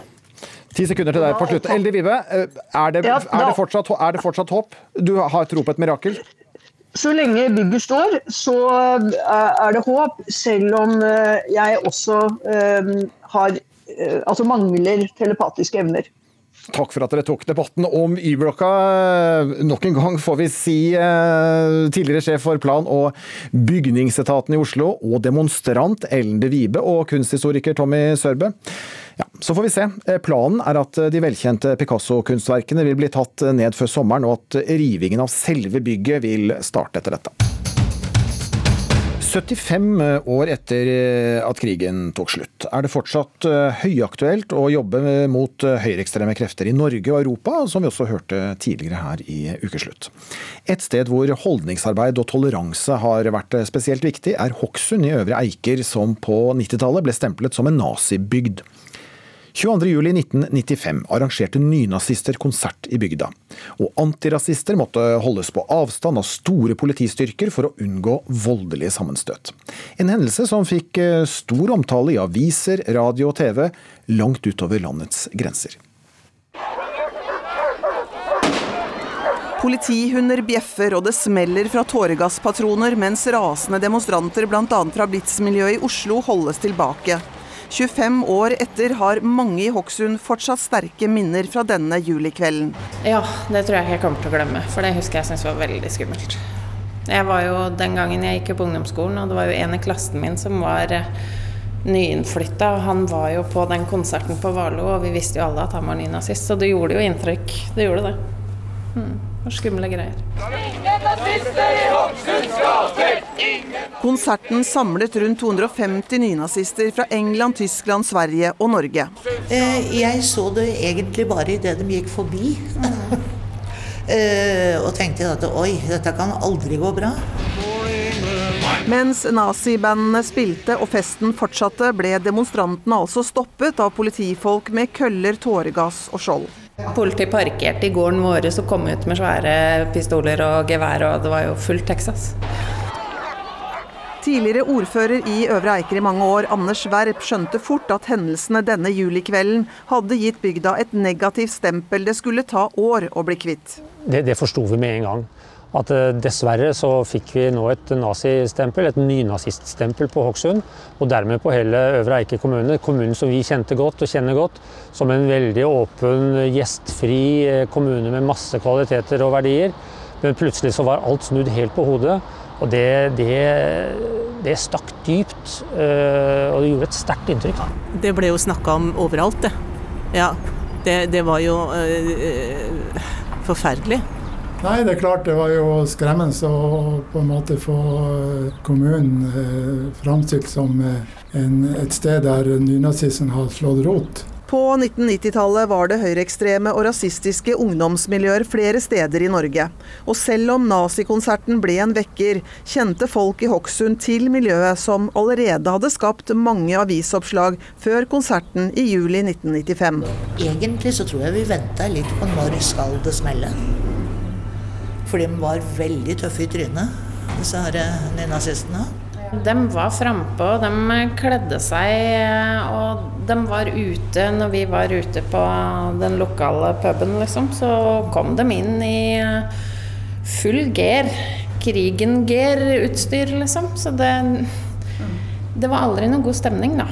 Ti sekunder til deg på slutt. Elde Vive, er det, er, det fortsatt, er det fortsatt håp? Du har tro på et mirakel? Så lenge bygget står, så er det håp, selv om jeg også har Altså mangler telepatiske evner. Takk for at dere tok debatten om Y-blokka. Nok en gang får vi si tidligere sjef for plan- og bygningsetaten i Oslo og demonstrant Ellen de Vibe og kunsthistoriker Tommy Sørbø. Ja, Så får vi se. Planen er at de velkjente Picasso-kunstverkene vil bli tatt ned før sommeren, og at rivingen av selve bygget vil starte etter dette. 75 år etter at krigen tok slutt, er det fortsatt høyaktuelt å jobbe mot høyreekstreme krefter i Norge og Europa, som vi også hørte tidligere her i Ukeslutt. Et sted hvor holdningsarbeid og toleranse har vært spesielt viktig, er Hokksund i Øvre Eiker, som på 90-tallet ble stemplet som en nazibygd. 22.07.1995 arrangerte nynazister konsert i bygda, og antirasister måtte holdes på avstand av store politistyrker for å unngå voldelige sammenstøt. En hendelse som fikk stor omtale i aviser, radio og TV langt utover landets grenser. Politihunder bjeffer og det smeller fra tåregasspatroner mens rasende demonstranter bl.a. fra Blitz-miljøet i Oslo holdes tilbake. 25 år etter har mange i Hokksund fortsatt sterke minner fra denne julikvelden. Ja, det tror jeg ikke jeg kommer til å glemme, for det husker jeg syntes var veldig skummelt. Jeg var jo den gangen jeg gikk på ungdomsskolen, og det var jo en i klassen min som var nyinnflytta. Han var jo på den konserten på Valo, og vi visste jo alle at han var nynazist, så det gjorde jo inntrykk. Det gjorde det. Hmm. Var skumle greier. Konserten samlet rundt 250 nynazister fra England, Tyskland, Sverige og Norge. Jeg så det egentlig bare idet de gikk forbi. og tenkte at oi, dette kan aldri gå bra. Mens nazibandene spilte og festen fortsatte, ble demonstrantene altså stoppet av politifolk med køller, tåregass og skjold. Politiet parkerte i gården vår og kom ut med svære pistoler og gevær, og det var jo fullt Texas. Tidligere ordfører i Øvre Eiker i mange år, Anders Werp, skjønte fort at hendelsene denne julikvelden hadde gitt bygda et negativt stempel det skulle ta år å bli kvitt. Det, det forsto vi med en gang. At dessverre så fikk vi nå et nazistempel, et nynaziststempel på Hokksund. Og dermed på hele Øvre Eike kommune, kommunen som vi kjente godt og kjenner godt, som en veldig åpen, gjestfri kommune med masse kvaliteter og verdier. Men plutselig så var alt snudd helt på hodet. Og det, det, det stakk dypt, og det gjorde et sterkt inntrykk. Det ble jo snakka om overalt, det. Ja. Det, det var jo øh, forferdelig. Nei, det er klart det var jo skremmende å på en måte få kommunen eh, framstilt som eh, en, et sted der nynazismen har slått rot. På 1990-tallet var det høyreekstreme og rasistiske ungdomsmiljøer flere steder i Norge. Og selv om nazikonserten ble en vekker, kjente folk i Hokksund til miljøet som allerede hadde skapt mange avisoppslag før konserten i juli 1995. Egentlig så tror jeg vi venta litt på når skal det smelle. For de var veldig tøffe i trynet, disse her nynazistene. De var frampå, de kledde seg, og de var ute når vi var ute på den lokale puben, liksom. Så kom de inn i full G-er. Krigen-G-utstyr, liksom. Så det, det var aldri noe god stemning, da.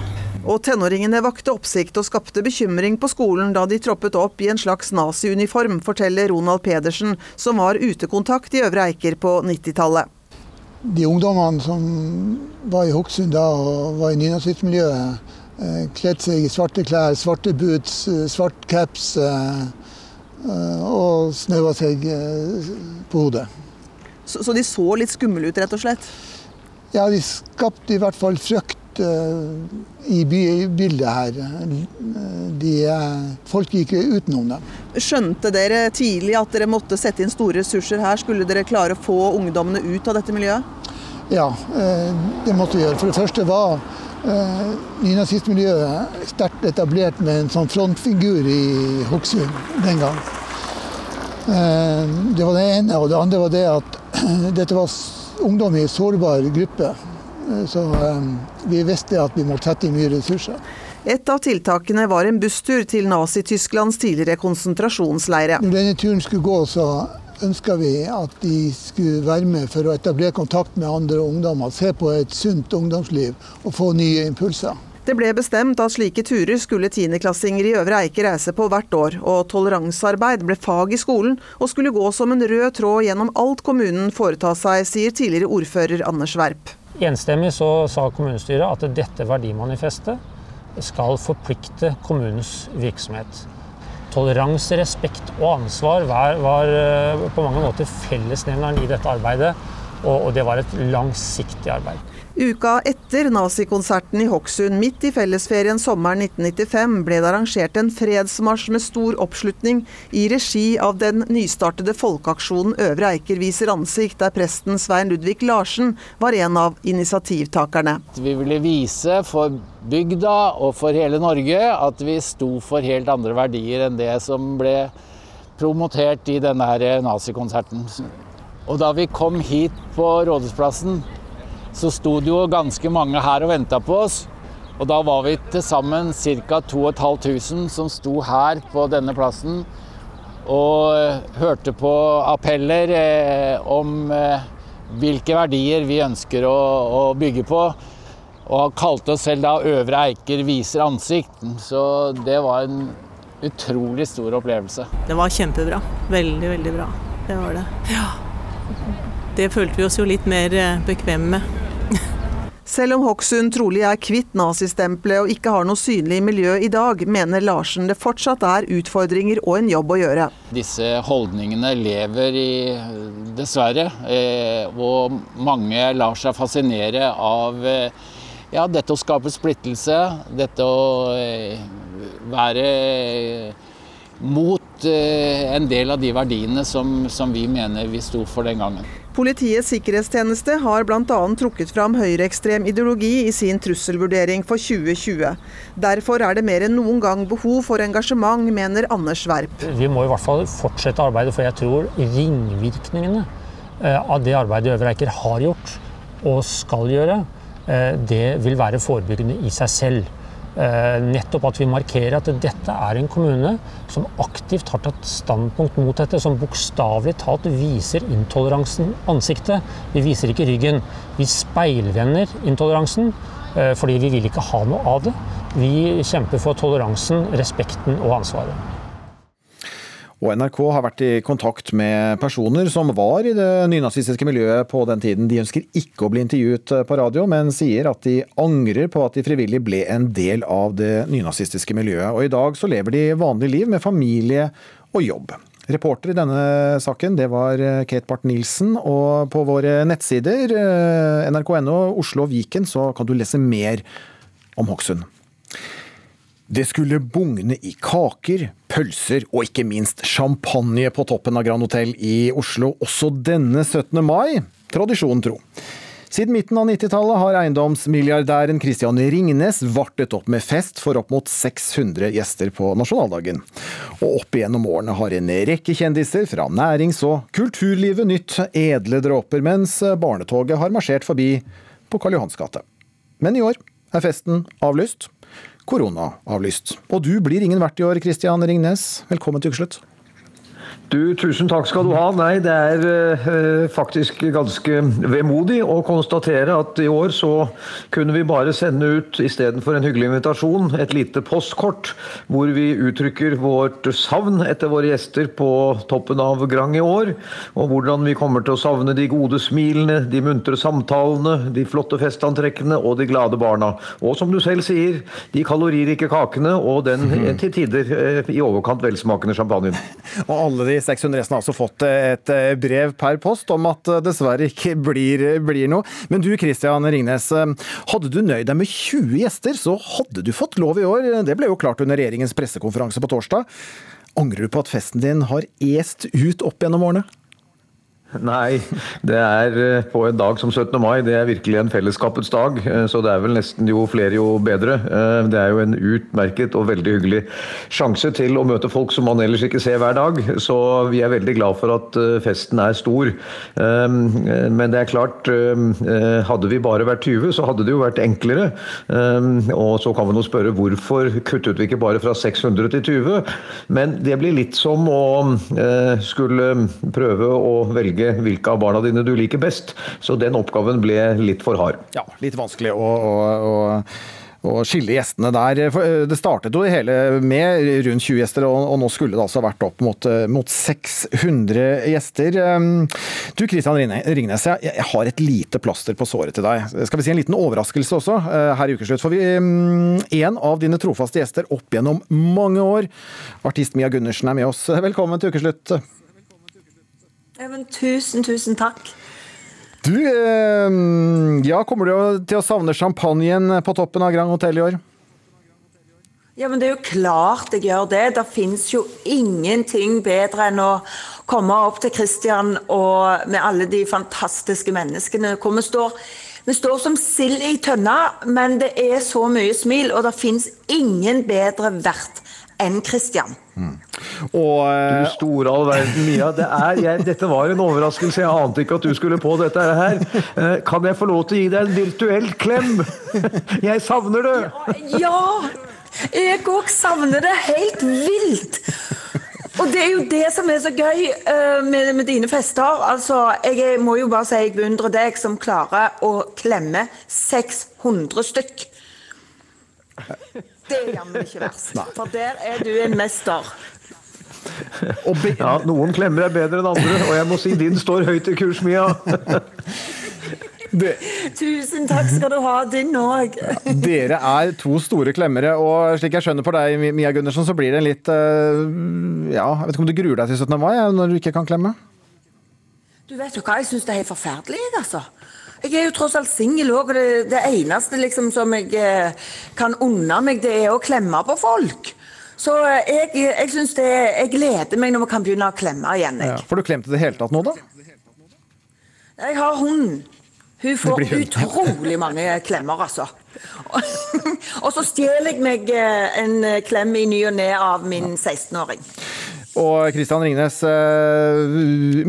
Og tenåringene vakte oppsikt og skapte bekymring på skolen da de troppet opp i en slags naziuniform, forteller Ronald Pedersen, som var utekontakt i Øvre Eiker på 90-tallet. De ungdommene som var i Hokksund da og var i nynazistmiljøet, eh, kledde seg i svarte klær, svarte boots, eh, svart caps eh, og snøva seg på hodet. Så, så de så litt skumle ut, rett og slett? Ja, de skapte i hvert fall frykt i bildet her. De, folk gikk utenom dem. Skjønte dere tidlig at dere måtte sette inn store ressurser her? Skulle dere klare å få ungdommene ut av dette miljøet? Ja, det måtte vi gjøre. For det første var nynazistmiljøet sterkt etablert med en sånn frontfigur i Hokksund den gang. Det var det ene. Og det andre var det at dette var ungdom i en sårbar gruppe. Så vi visste at vi måtte sette inn mye ressurser. Et av tiltakene var en busstur til Nazi-Tysklands tidligere konsentrasjonsleire. Når denne turen skulle gå, så ønska vi at de skulle være med for å etablere kontakt med andre ungdommer. Se på et sunt ungdomsliv og få nye impulser. Det ble bestemt at slike turer skulle tiendeklassinger i Øvre Eike reise på hvert år, og toleransearbeid ble fag i skolen og skulle gå som en rød tråd gjennom alt kommunen foretar seg, sier tidligere ordfører Anders Werp. Enstemmig så sa kommunestyret at dette verdimanifestet skal forplikte kommunens virksomhet. Toleranse, respekt og ansvar var, var på mange måter fellesnevneren i dette arbeidet, og det var et langsiktig arbeid. Uka etter nazikonserten i Hokksund midt i fellesferien sommeren 1995 ble det arrangert en fredsmarsj med stor oppslutning i regi av den nystartede folkeaksjonen Øvre Eiker viser ansikt, der presten Svein Ludvig Larsen var en av initiativtakerne. Vi ville vise for bygda og for hele Norge at vi sto for helt andre verdier enn det som ble promotert i denne nazikonserten. Og da vi kom hit på Rådhusplassen så sto det jo ganske mange her og venta på oss. Og da var vi til sammen ca. 2500 som sto her på denne plassen og hørte på appeller eh, om eh, hvilke verdier vi ønsker å, å, bygge på. Og kalte oss selv da Øvre Eiker viser ansikt. Så det var en utrolig stor opplevelse. Det var kjempebra. Veldig, veldig bra. Det var det. Ja. Det følte vi oss jo litt mer bekvemme med. Selv om Hokksund trolig er kvitt nazistempelet og ikke har noe synlig miljø i dag, mener Larsen det fortsatt er utfordringer og en jobb å gjøre. Disse holdningene lever i, dessverre, og mange lar seg fascinere av ja, dette å skape splittelse, dette å være mot en del av de verdiene som, som vi mener vi sto for den gangen. Politiets sikkerhetstjeneste har bl.a. trukket fram høyreekstrem ideologi i sin trusselvurdering for 2020. Derfor er det mer enn noen gang behov for engasjement, mener Anders Werp. Vi må i hvert fall fortsette arbeidet, for jeg tror ringvirkningene av det arbeidet Øvre Eiker har gjort og skal gjøre, det vil være forebyggende i seg selv. Nettopp at vi markerer at dette er en kommune som aktivt har tatt standpunkt mot dette, som bokstavelig talt viser intoleransen ansiktet. Vi viser ikke ryggen. Vi speilvender intoleransen fordi vi vil ikke ha noe av det. Vi kjemper for toleransen, respekten og ansvaret. Og NRK har vært i kontakt med personer som var i det nynazistiske miljøet på den tiden. De ønsker ikke å bli intervjuet på radio, men sier at de angrer på at de frivillig ble en del av det nynazistiske miljøet. Og i dag så lever de vanlig liv med familie og jobb. Reporter i denne saken det var Kate Barth-Nielsen. og på våre nettsider nrk.no, Oslo og Viken så kan du lese mer om Hokksund. Det skulle bugne i kaker, pølser og ikke minst champagne på toppen av Grand Hotell i Oslo også denne 17. mai, tradisjonen tro. Siden midten av 90-tallet har eiendomsmilliardæren Christian Ringnes vartet opp med fest for opp mot 600 gjester på nasjonaldagen. Og opp igjennom årene har en rekke kjendiser fra nærings- og kulturlivet nytt edle dråper, mens barnetoget har marsjert forbi på Karl Johans gate. Men i år er festen avlyst. Korona avlyst. Og du blir ingen vert i år, Christian Ringnes. Velkommen til ukeslutt. Du, Tusen takk skal du ha. Nei, det er eh, faktisk ganske vemodig å konstatere at i år så kunne vi bare sende ut istedenfor en hyggelig invitasjon, et lite postkort hvor vi uttrykker vårt savn etter våre gjester på toppen av Grang i år. Og hvordan vi kommer til å savne de gode smilene, de muntre samtalene, de flotte festantrekkene og de glade barna. Og som du selv sier, de kaloririke kakene og den til tider eh, i overkant velsmakende champagnen. Og alle de 600 resten har altså fått et eh, brev per post om at det dessverre ikke blir, blir noe. Men du Kristian Ringnes, eh, hadde du nøyd deg med 20 gjester, så hadde du fått lov i år. Det ble jo klart under regjeringens pressekonferanse på torsdag. Angrer du på at festen din har est ut opp gjennom årene? Nei, det er eh, på en dag som 17. mai. Det er virkelig en fellesskapets dag. Eh, så det er vel nesten jo flere, jo bedre. Eh, det er jo en utmerket og veldig hyggelig sjanse til å møte folk som man ellers ikke ser hver dag. Så vi er veldig glad for at festen er stor. Men det er klart, hadde vi bare vært 20, så hadde det jo vært enklere. Og så kan man jo spørre hvorfor kuttet vi ikke bare fra 600 til 20? Men det blir litt som å skulle prøve å velge velge hvilke av barna dine du liker best. Så den oppgaven ble litt for hard. Ja, litt vanskelig å, å, å å skille gjestene der. Eh, det startet jo det hele med rundt 20 gjester, og nå skulle det altså vært opp mot, eh, mot 600 gjester. Du Kristian Ringnes, jeg har et lite plaster på såret til deg. Skal vi si en liten overraskelse også eh, her i Ukeslutt? For vi, en av dine trofaste gjester opp gjennom mange år, artist Mia Gundersen er med oss. Velkommen til Ukeslutt. Men tusen, tusen takk. Du, eh, ja, kommer du til å savne champagnen på toppen av Grand Hotell i år? Ja, men det er jo klart jeg gjør det. Det fins jo ingenting bedre enn å komme opp til Kristian og med alle de fantastiske menneskene hvor vi står. Vi står som sild i tønna, men det er så mye smil, og det fins ingen bedre vert enn Kristian. Mm. Og, du store all verden, Mia. Det er, jeg, dette var en overraskelse. Jeg ante ikke at du skulle på dette her. Eh, kan jeg få lov til å gi deg en virtuell klem? Jeg savner det! Ja! Jeg òg savner det helt vilt. Og det er jo det som er så gøy uh, med, med, dine fester. Altså, jeg må jo bare si jeg beundrer deg som klarer å klemme 600 stykk. Det er jammen ikke verst. For der er du en mester. Ja, noen klemmer er bedre enn andre, og jeg må si din står høyt i kurs, Mia. Det. Tusen takk skal du ha, din òg. Dere er to store klemmere, og slik jeg skjønner på deg, Mia Gundersen, så blir det en litt eh, Ja, jeg vet ikke om du gruer deg til 17. mai når du ikke kan klemme? Du vet jo hva, jeg syns det er helt forferdelig, altså. Jeg er jo tross alt singel òg, og det, det, eneste liksom som jeg eh, kan unne meg, det er å klemme på folk. Så eh, jeg, jeg synes det, jeg gleder meg når vi kan begynne å klemme igjen. Jeg. Ja, får du klemt i det hele tatt nå, da? Jeg har hund. Hun får utrolig mange klemmer, altså. og så stjeler jeg meg eh, en klem i ny og ne av min 16-åring. Og Kristian Ringnes,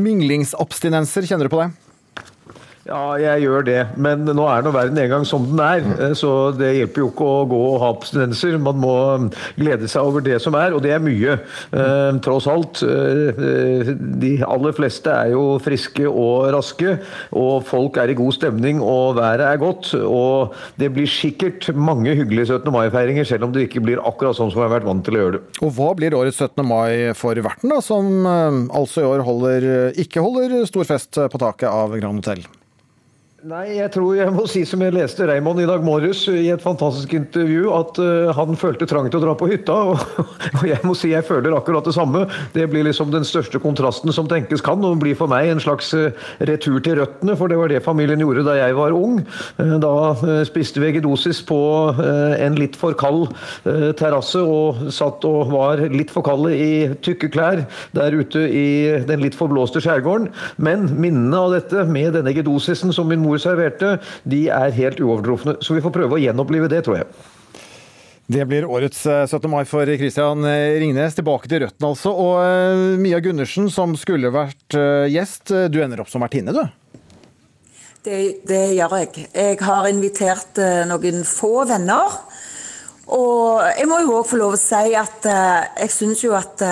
minglingsabstinenser, kjenner du på det? Ja, jeg gjør det. Men nå er nå verden en gang som den er. Mm. Så det hjelper jo ikke å gå og ha abstinenser. Man må um, glede seg over det som er, og det er mye. Mm. tross alt. Eh, de aller fleste er jo friske og raske, og folk er i god stemning, og været er godt. Og det blir sikkert mange hyggelige 17. mai-feiringer, selv om det ikke blir akkurat sånn som vi har vært vant til å gjøre det. Og hva blir årets 17. mai for verten, da, som altså i år holder, ikke holder stor fest på taket av Grand Hotell? Nei, jeg tror jeg må si som jeg leste Raymond i dag morges i et fantastisk intervju, at uh, han følte trang til å dra på hytta. Og, jeg må si jeg føler akkurat det samme. Det blir liksom den største kontrasten som tenkes kan, og blir for meg en slags uh, retur til røttene, for det var det familien gjorde da jeg var ung. Uh, da spiste vi eggedosis på en litt for kald terrasse og satt og var litt for kalde i tykke klær der ute i den litt forblåste skjærgården. Men minnene av dette med denne eggedosisen som min mor serverte, de er helt uovertrufne. Så vi får prøve å gjenopplive det, tror jeg. Det blir årets 17. mai for Christian Ringnes. Tilbake til røttene, altså. Og Mia Gundersen, som skulle vært gjest, du ender opp som vertinne, du? Det, det, gjør jeg. Jeg har invitert noen få venner. Og jeg må jo òg få lov å si at jeg syns jo at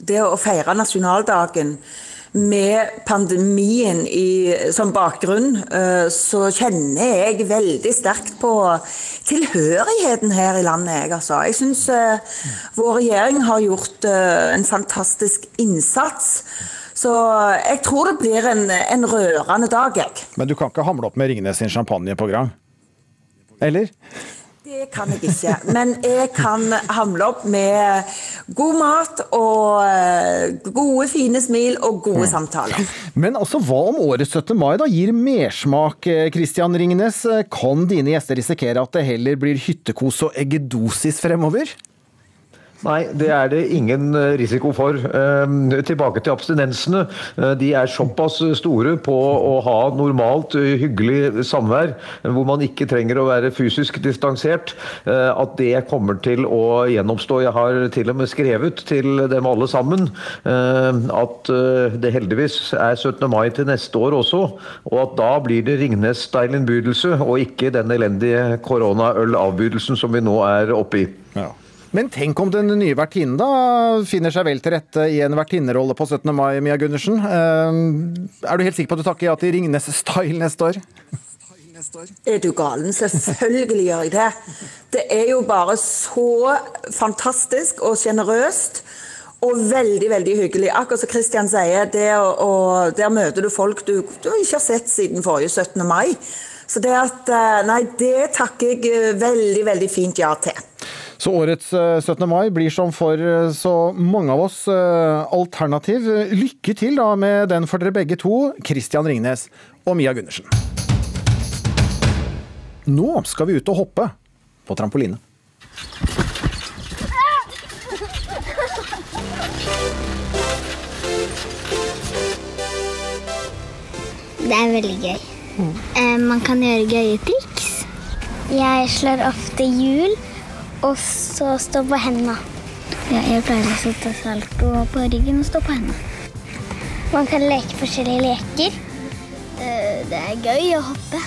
det å feire nasjonaldagen med pandemien i, som bakgrunn, eh, så kjenner jeg veldig sterkt på tilhørigheten her i landet. Jeg, altså. jeg syns uh, vår regjering har gjort uh, en fantastisk innsats. Så jeg tror det blir en, en rørende dag, jeg. Men du kan ikke hamle opp med Ringnes sin champagne på Grand? Eller? Det kan jeg ikke. Men jeg kan hamle opp med god mat og eh, gode, fine smil og gode mm. samtaler. Men altså, hva om årets 17. mai da gir mersmak, Kristian eh, Ringnes? Kan dine gjester risikere at det heller blir hyttekos og eggedosis fremover? Nei, det er det ingen eh, risiko for. Ehm, tilbake til abstinensene. Eh, de er såpass store på å ha normalt eh, hyggelig samvær, hvor man ikke trenger å være fysisk distansert, at det kommer til å gjenoppstå. Jeg har til og med skrevet til dem alle sammen at det heldigvis er 17. mai til neste år også, og at da blir det Ringnes-style-innbydelse, og ikke den elendige koronaøl-avbydelsen som vi nå er oppe i. Ja. Men tenk om den nye vertinnen da finner seg vel til rette i en vertinnerolle på 17. mai, Mia Gundersen. Eh, er du helt sikker på at du takker ja til Ringnes-style neste år? Er du galen? Selvfølgelig gjør jeg det. Det er jo bare så fantastisk og sjenerøst. Og veldig veldig hyggelig. Akkurat som Kristian sier, og, der møter du folk du, du ikke har sett siden forrige 17. mai. Så det at eh, Nei, det takker jeg eh, veldig, veldig fint ja til. Så årets 17. Eh, mai blir som for eh, så mange av oss eh, alternativ. Lykke til da med den for dere begge to, Christian Ringnes og Mia Gundersen. Nå skal vi ut og hoppe på trampoline. Det er veldig gøy. Mm. Man kan gjøre gøye triks. Jeg slår ofte hjul og så stå på hendene. Ja, jeg pleier å sitte salto på ryggen og stå på hendene. Man kan leke forskjellige leker. Det er gøy å hoppe.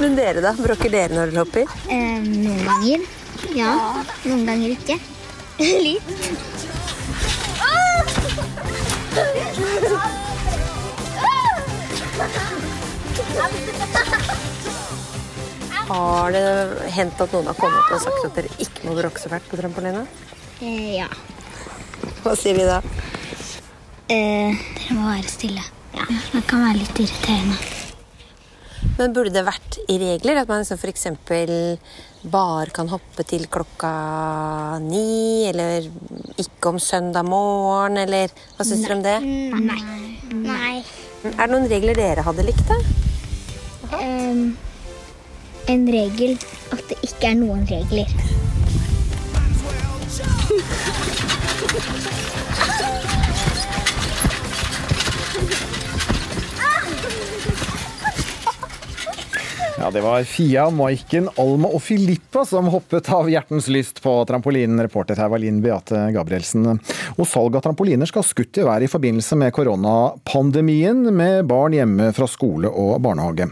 Men dere, da? Bråker dere når dere hopper? Eh, noen ganger. Ja. Noen ganger ikke. Litt. Har det hendt at noen har kommet og sagt at dere ikke må bråke så fælt på trampoline? Eh, ja. Hva sier de da? Eh, dere må være stille. Ja, Det kan være litt irriterende. Men burde det vært i regler at man liksom f.eks. bare kan hoppe til klokka ni, eller ikke om søndag morgen, eller hva syns dere om det? Nei. Nei. Er det noen regler dere hadde likt, da? Um, en regel at det ikke er noen regler. Ja, Det var Fia, Maiken, Alma og Filippa som hoppet av hjertens lyst på trampolinen. Reporter her var Linn Beate Gabrielsen. Og salg av trampoliner skal skutt i været i forbindelse med koronapandemien, med barn hjemme fra skole og barnehage.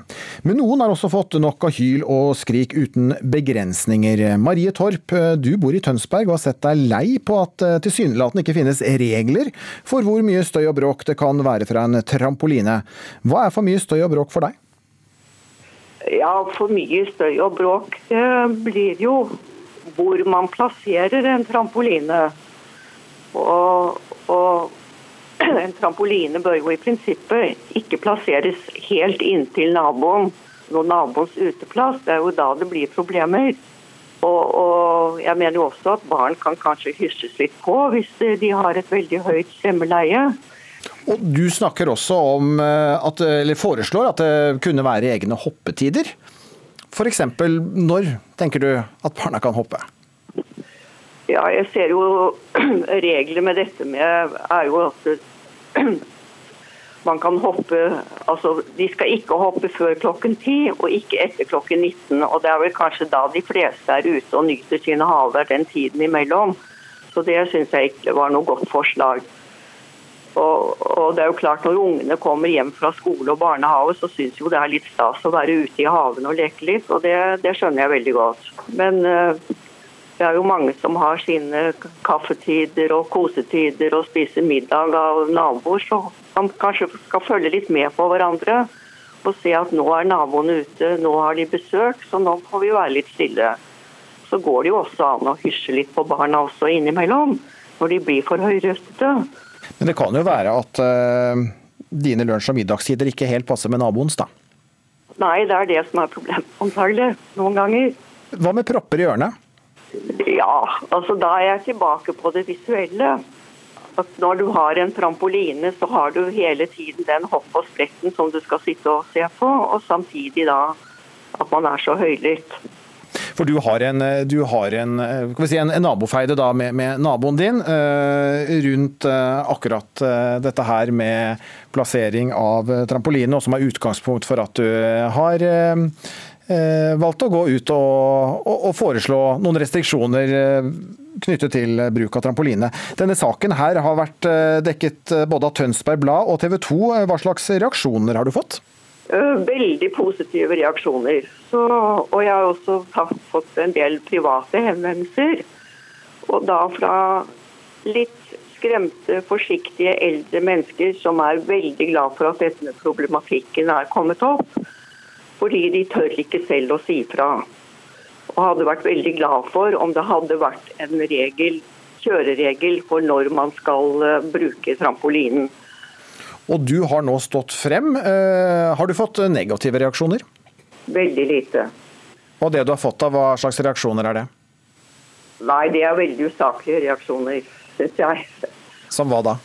Men noen har også fått nok av hyl og skrik uten begrensninger. Marie Torp, du bor i Tønsberg og har sett deg lei på at tilsynelatende ikke finnes regler for hvor mye støy og bråk det kan være fra en trampoline. Hva er for mye støy og bråk for deg? Ja, for mye støy og bråk. Det blir jo hvor man plasserer en trampoline. Og, og en trampoline bør jo i prinsippet ikke plasseres helt inntil naboen, når naboens uteplass. Det er jo da det blir problemer. Og, og, jeg mener jo også at barn kan kanskje hysjes litt på hvis de har et veldig høyt stemmeleie. Og Du snakker også om eh, at, eller foreslår at det kunne være egne hoppetider. F.eks. når tenker du at barna kan hoppe? Ja, jeg ser jo regler med dette med er jo at man kan hoppe altså De skal ikke hoppe før klokken 10 og ikke etter klokken 19. og Det er vel kanskje da de fleste er ute og nyter sine haler den tiden imellom. Så det syns jeg ikke var noe godt forslag. Og, og, det er jo klart Når ungene kommer hjem fra skole og barnehage, så syns jo det er litt stas å være ute i haven og leke litt. og Det, det skjønner jeg veldig godt. Men uh, det er jo mange som har sine kaffetider og kosetider og spiser middag av naboer. Så man kanskje skal følge litt med på hverandre og se at nå er naboene ute, nå har de besøk, så nå får vi være litt stille. Så går det jo også an å hysje litt på barna også innimellom, når de blir for høyrøstete. Men det kan jo være at uh, dine lunsj- og middagstider ikke helt passer med naboens, da? Nei, det er det som er problemet, antagelig. Noen ganger. Hva med propper i ørene? Ja, altså da er jeg tilbake på det visuelle at når du har en trampoline, så har du hele tiden den hopp og spretten som du skal sitte og se på, og samtidig da at man er så høylytt. For du har en, du har en, si, en, en nabofeide da med, med, naboen din uh, rundt akkurat dette her med plassering av trampoline, og som er utgangspunkt for at du har valgt å gå ut og, og, og foreslå noen restriksjoner knyttet til bruk av trampoline. Denne saken her har vært eh, dekket eh, både av Tønsberg Blad og TV 2. Hva slags reaksjoner har du fått? Eh, veldig positive reaksjoner. Så, og jeg har også fått en del private henvendelser. Og da fra litt skremte, forsiktige eldre mennesker som er veldig glad for at denne problematikken er kommet opp. Fordi de tør ikke selv å si fra og hadde vært veldig glad for om det hadde vært en regel, kjøreregel for når man skal eh, bruke trampolinen. Og du har nå stått frem. Eh, har du fått negative reaksjoner? Veldig lite. Og det du har fått av, hva slags reaksjoner er det? Nei, det er veldig usaklige reaksjoner, syns jeg. Som hva da?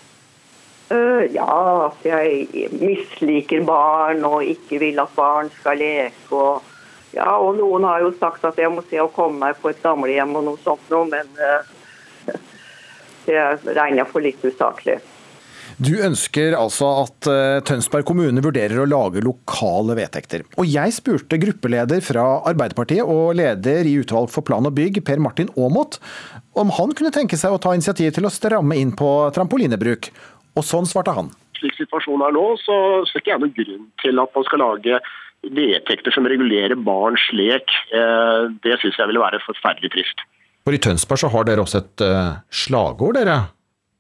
Uh, ja, at jeg misliker barn og ikke vil at barn skal leke. og ja, og noen har jo sagt at jeg må se å komme meg på et gamlehjem og noe sånt noe, men det regner jeg for litt usaklig. Du ønsker altså at uh, Tønsberg kommune vurderer å lage lokale vedtekter. Og jeg spurte gruppeleder fra Arbeiderpartiet og leder i utvalg for plan og bygg, Per Martin Aamodt, om han kunne tenke seg å ta initiativ til å stramme inn på trampolinebruk. Og sånn svarte han. Slik situasjonen er nå, så ser ikke jeg noen grunn til at man skal lage vedtekter som regulerer barns lek, eh, det syns jeg ville være forferdelig trist. For I Tønsberg så har dere også et uh, slagord, dere,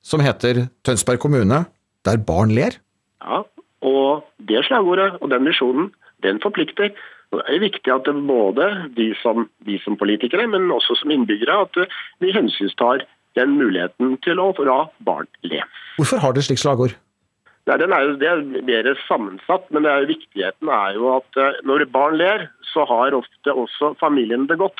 som heter Tønsberg kommune, der barn ler. Ja, og det slagordet og den visjonen, den forplikter. Det er viktig at både de som, de som politikere, men også som innbyggere, at vi hensynstar den muligheten til å la barn le. Hvorfor har dere slikt slagord? Nei, den er jo, Det er mer sammensatt, men er viktigheten er jo at eh, når barn ler, så har ofte også familien det godt.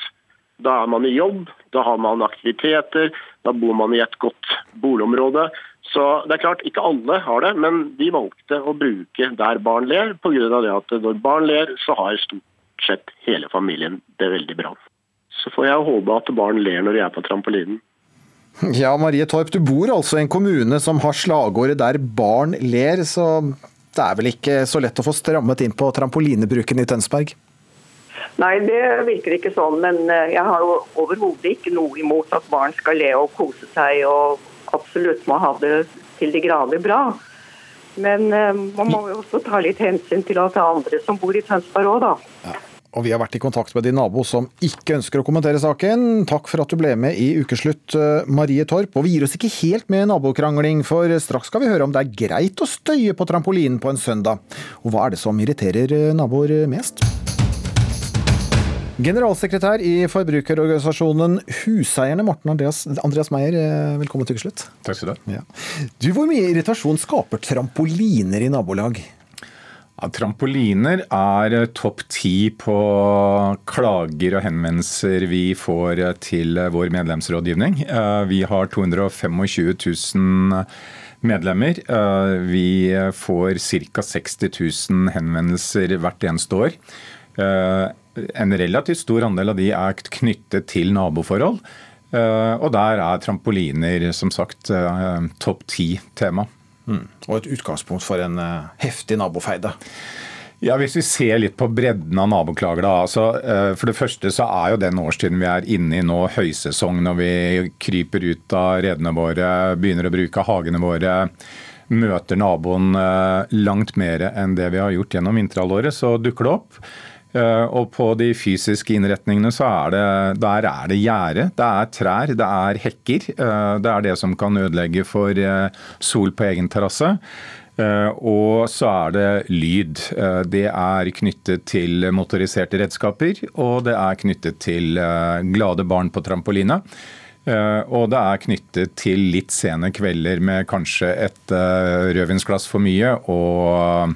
Da er man i jobb, da har man aktiviteter, da bor man i et godt boligområde. Så det er klart, Ikke alle har det, men de valgte å bruke der barn ler, pga. at når barn ler, så har stort sett hele familien det veldig bra. Så får jeg håpe at barn ler når de er på trampolinen. Ja, Marie Torp, du bor altså i en kommune som har slagordet 'der barn ler', så det er vel ikke så lett å få strammet inn på trampolinebruken i Tønsberg? Nei, det virker ikke sånn, men eh, jeg har jo overhodet ikke noe imot at barn skal le og kose seg og absolutt må ha det til de grader bra. Men eh, man må jo også ta litt hensyn til at det er andre som bor i Tønsberg òg, da. Ja. Og vi har vært i kontakt med din nabo som ikke ønsker å kommentere saken. Takk for at du ble med i Ukeslutt, eh, Marie Torp. Og vi gir oss ikke helt med nabokrangling, for straks skal vi høre om det er greit å støye på trampolinen på en søndag. Og hva er det som irriterer naboer mest? Generalsekretær i forbrukerorganisasjonen Huseierne, Morten Andreas, Andreas Meyer, eh, velkommen til Ukeslutt. Takk skal du ha. Ja. Du, Hvor mye irritasjon skaper trampoliner i nabolag? Ja, trampoliner er eh, topp ti på klager og henvendelser vi får eh, til vår medlemsrådgivning. Vi har 225 000 medlemmer. Vi får ca. 60 000 henvendelser hvert eneste år en relativt stor andel av de er knyttet til naboforhold. Eh, og der er trampoliner som sagt eh, topp ti-tema. Mm. Og et utgangspunkt for en eh, heftig nabofeide. Ja, Hvis vi ser litt på bredden av naboklager, da. Altså, for det første så er jo den årstiden vi er inne i nå høysesong, når vi kryper ut av redene våre, begynner å bruke hagene våre. Møter naboen langt mer enn det vi har gjort gjennom vinterhalvåret, så dukker det opp. Eh, og på de fysiske innretningene så er det, der er det gjerde, det er trær, det er hekker. Eh, det er det som kan ødelegge for eh, sol på egen terrasse. Og så er det lyd. Det er knyttet til motoriserte redskaper, og det er knyttet til glade barn på trampoline. Og det er knyttet til litt sene kvelder med kanskje et rødvinsglass for mye og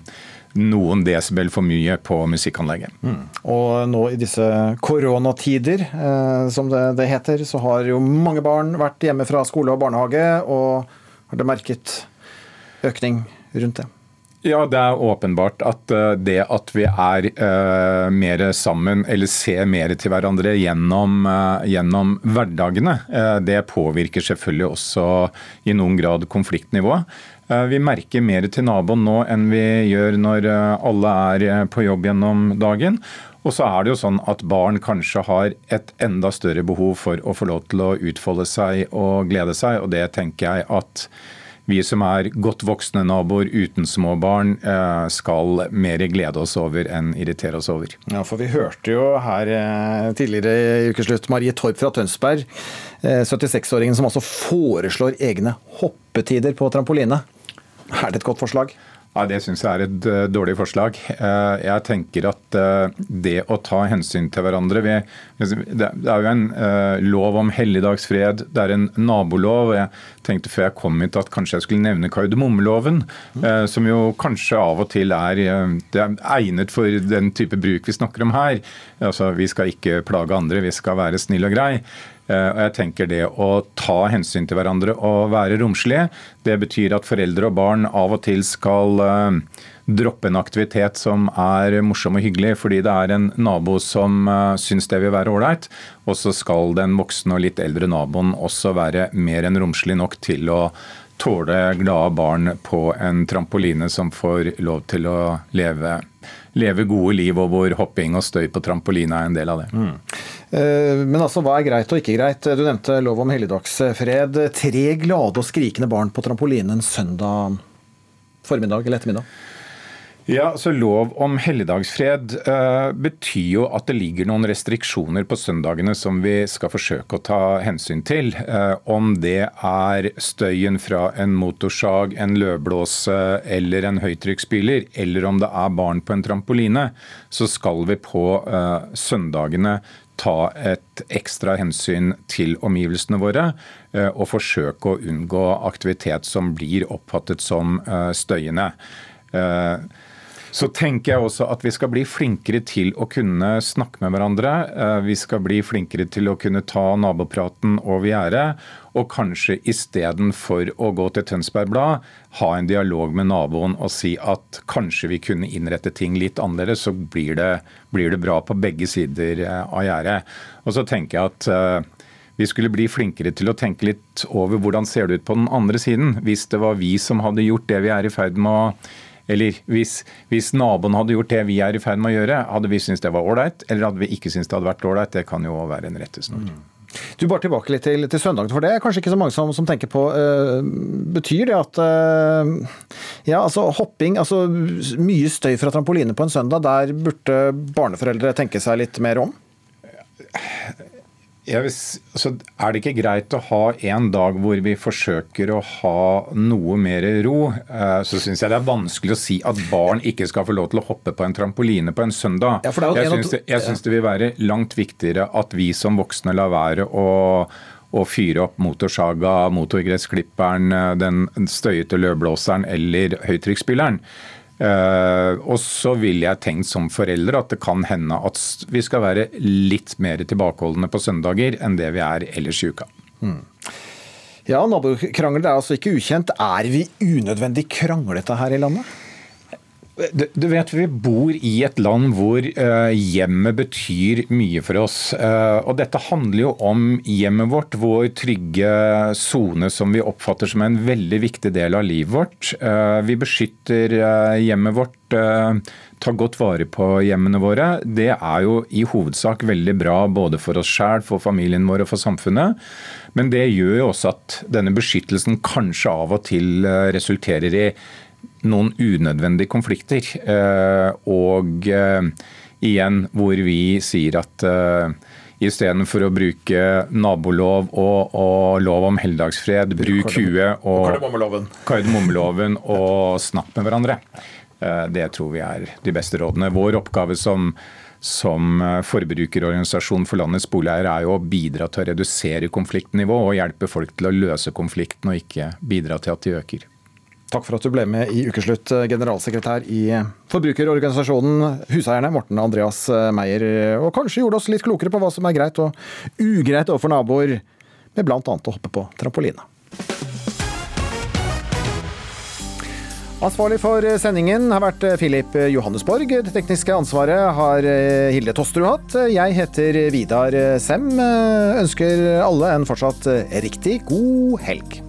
noen desibel for mye på musikkanlegget. Mm. Og nå i disse koronatider, eh, som det, det, heter, så har jo mange barn vært hjemme fra skole og barnehage, og har det merket økning rundt det? Ja, det er åpenbart at eh, det at vi er eh, mer sammen, eller ser mer til hverandre gjennom, eh, gjennom hverdagene, uh, det påvirker selvfølgelig også i noen grad konfliktnivået. Eh, vi merker mer til naboen nå enn vi gjør når eh, alle er eh, på jobb gjennom dagen. Og så er det jo sånn at barn kanskje har et enda større behov for å få lov til å utfolde seg og glede seg, og det tenker jeg at vi som er godt voksne naboer uten små barn, skal mer glede oss over enn irritere oss over. Ja, for vi hørte jo her tidligere i ukeslutt Marie Torp fra Tønsberg, 76-åringen som altså foreslår egne hoppetider på trampoline. Er det et godt forslag? Ja, Det syns jeg er et uh, dårlig forslag. Uh, jeg tenker at uh, det å ta hensyn til hverandre Det er jo en lov om helligdagsfred, det er en nabolov. Jeg tenkte før jeg kom hit at kanskje jeg skulle nevne kardemommeloven, mm. som jo kanskje av og til er, er, egnet for den type bruk vi snakker om her. Altså, Vi skal ikke plage andre, vi skal være snille og grei. Eh, og jeg tenker Det å ta hensyn til hverandre og være romslige, det betyr at foreldre og barn av og til skal eh, droppe en aktivitet som er morsom og hyggelig fordi det er en nabo som eh, syns det vil være ålreit. Og så skal den voksne og litt eldre naboen også være mer enn romslig nok til å tåle glade barn på en trampoline som får lov til å leve, leve gode liv, og hvor hopping og støy på trampoline er en del av det. Mm. Eh, men altså, hva er greit og ikke greit? Du nevnte lov om helligdagsfred. Tre glade og skrikende barn på trampolinen søndag formiddag eller ettermiddag? Ja, så Lov om helligdagsfred uh, betyr jo at det ligger noen restriksjoner på søndagene som vi skal forsøke å ta hensyn til. Uh, om det er støyen fra en motorsag, en løvblåse eller en høytrykksspyler, eller om det er barn på en trampoline, så skal vi på uh, søndagene ta et ekstra hensyn til omgivelsene våre og forsøke å unngå aktivitet som blir oppfattet som støyende. Eh, så tenker jeg også at vi skal bli flinkere til å kunne snakke med hverandre. Vi skal bli flinkere til å kunne ta nabopraten over gjerdet. Og kanskje istedenfor å gå til Tønsberg Blad, ha en dialog med naboen og si at kanskje vi kunne innrette ting litt annerledes, så blir det, blir det bra på begge sider eh, av gjerdet. Og så tenker jeg at uh, vi skulle bli flinkere til å tenke litt over hvordan ser det ut på den andre siden. Hvis det var vi som hadde gjort det vi er i ferd med å eller hvis, hvis, naboen hadde gjort det vi er i ferd med å gjøre, hadde vi syntes det var ålreit, eller hadde vi ikke syntes det hadde vært ålreit? Det kan jo være en rettesnor. Mm. Du Bare tilbake litt til, til søndagen, for det er kanskje ikke så mange som, som tenker på. Uh, betyr det at uh, ja, altså hopping, altså mye støy fra trampoline på en søndag, der burde barneforeldre tenke seg litt mer om? Vil, altså, er det ikke greit å ha en dag hvor vi forsøker å ha noe mer ro? Eh, så syns jeg det er vanskelig å si at barn ikke skal få lov til å hoppe på en trampoline på en søndag. Ja, jeg syns det, det, vil være langt viktigere at vi som voksne lar være å, å fyre opp motorsaga, motorgressklipperen, den støyete løvblåseren eller høytrykksspilleren. Uh, og så vil jeg tenkt som forelder at det kan hende at vi skal være litt mer tilbakeholdne på søndager enn det vi er ellers i uka. Mm. Ja, nabokrangel er altså ikke ukjent. Er vi unødvendig kranglete her i landet? Du vet, Vi bor i et land hvor uh, hjemmet betyr mye for oss. Uh, og Dette handler jo om hjemmet vårt, vår trygge sone som vi oppfatter som en veldig viktig del av livet vårt. Uh, vi beskytter hjemmet vårt, tar godt vare på hjemmene våre. Det er jo i hovedsak veldig bra både for oss sjæl, for familien vår og for samfunnet. Men det gjør jo også at denne beskyttelsen kanskje av og til resulterer i noen unødvendige konflikter. Eh, og eh, igjen hvor vi sier at uh, istedenfor å bruke nabolov og, og lov om helligdagsfred, bruk huet og kardemommeloven og snakk med hverandre. Det tror vi er de beste rådene. Vår oppgave som, som forbrukerorganisasjon for landets boligeiere er jo å bidra til å redusere konfliktnivå og hjelpe folk til å løse konflikten, og ikke bidra til at de øker. Takk for at du ble med i Ukeslutt, eh, generalsekretær i forbrukerorganisasjonen Huseierne, Morten Andreas eh, Meyer. Og kanskje gjorde oss litt klokere på hva som er greit og ugreit overfor naboer, med bl.a. å hoppe på trampoline. Ansvarlig for sendingen har vært Filip Johannesborg. Det tekniske ansvaret har Hilde Tosterud hatt. Jeg heter Vidar Sem. Ønsker alle en fortsatt riktig god helg.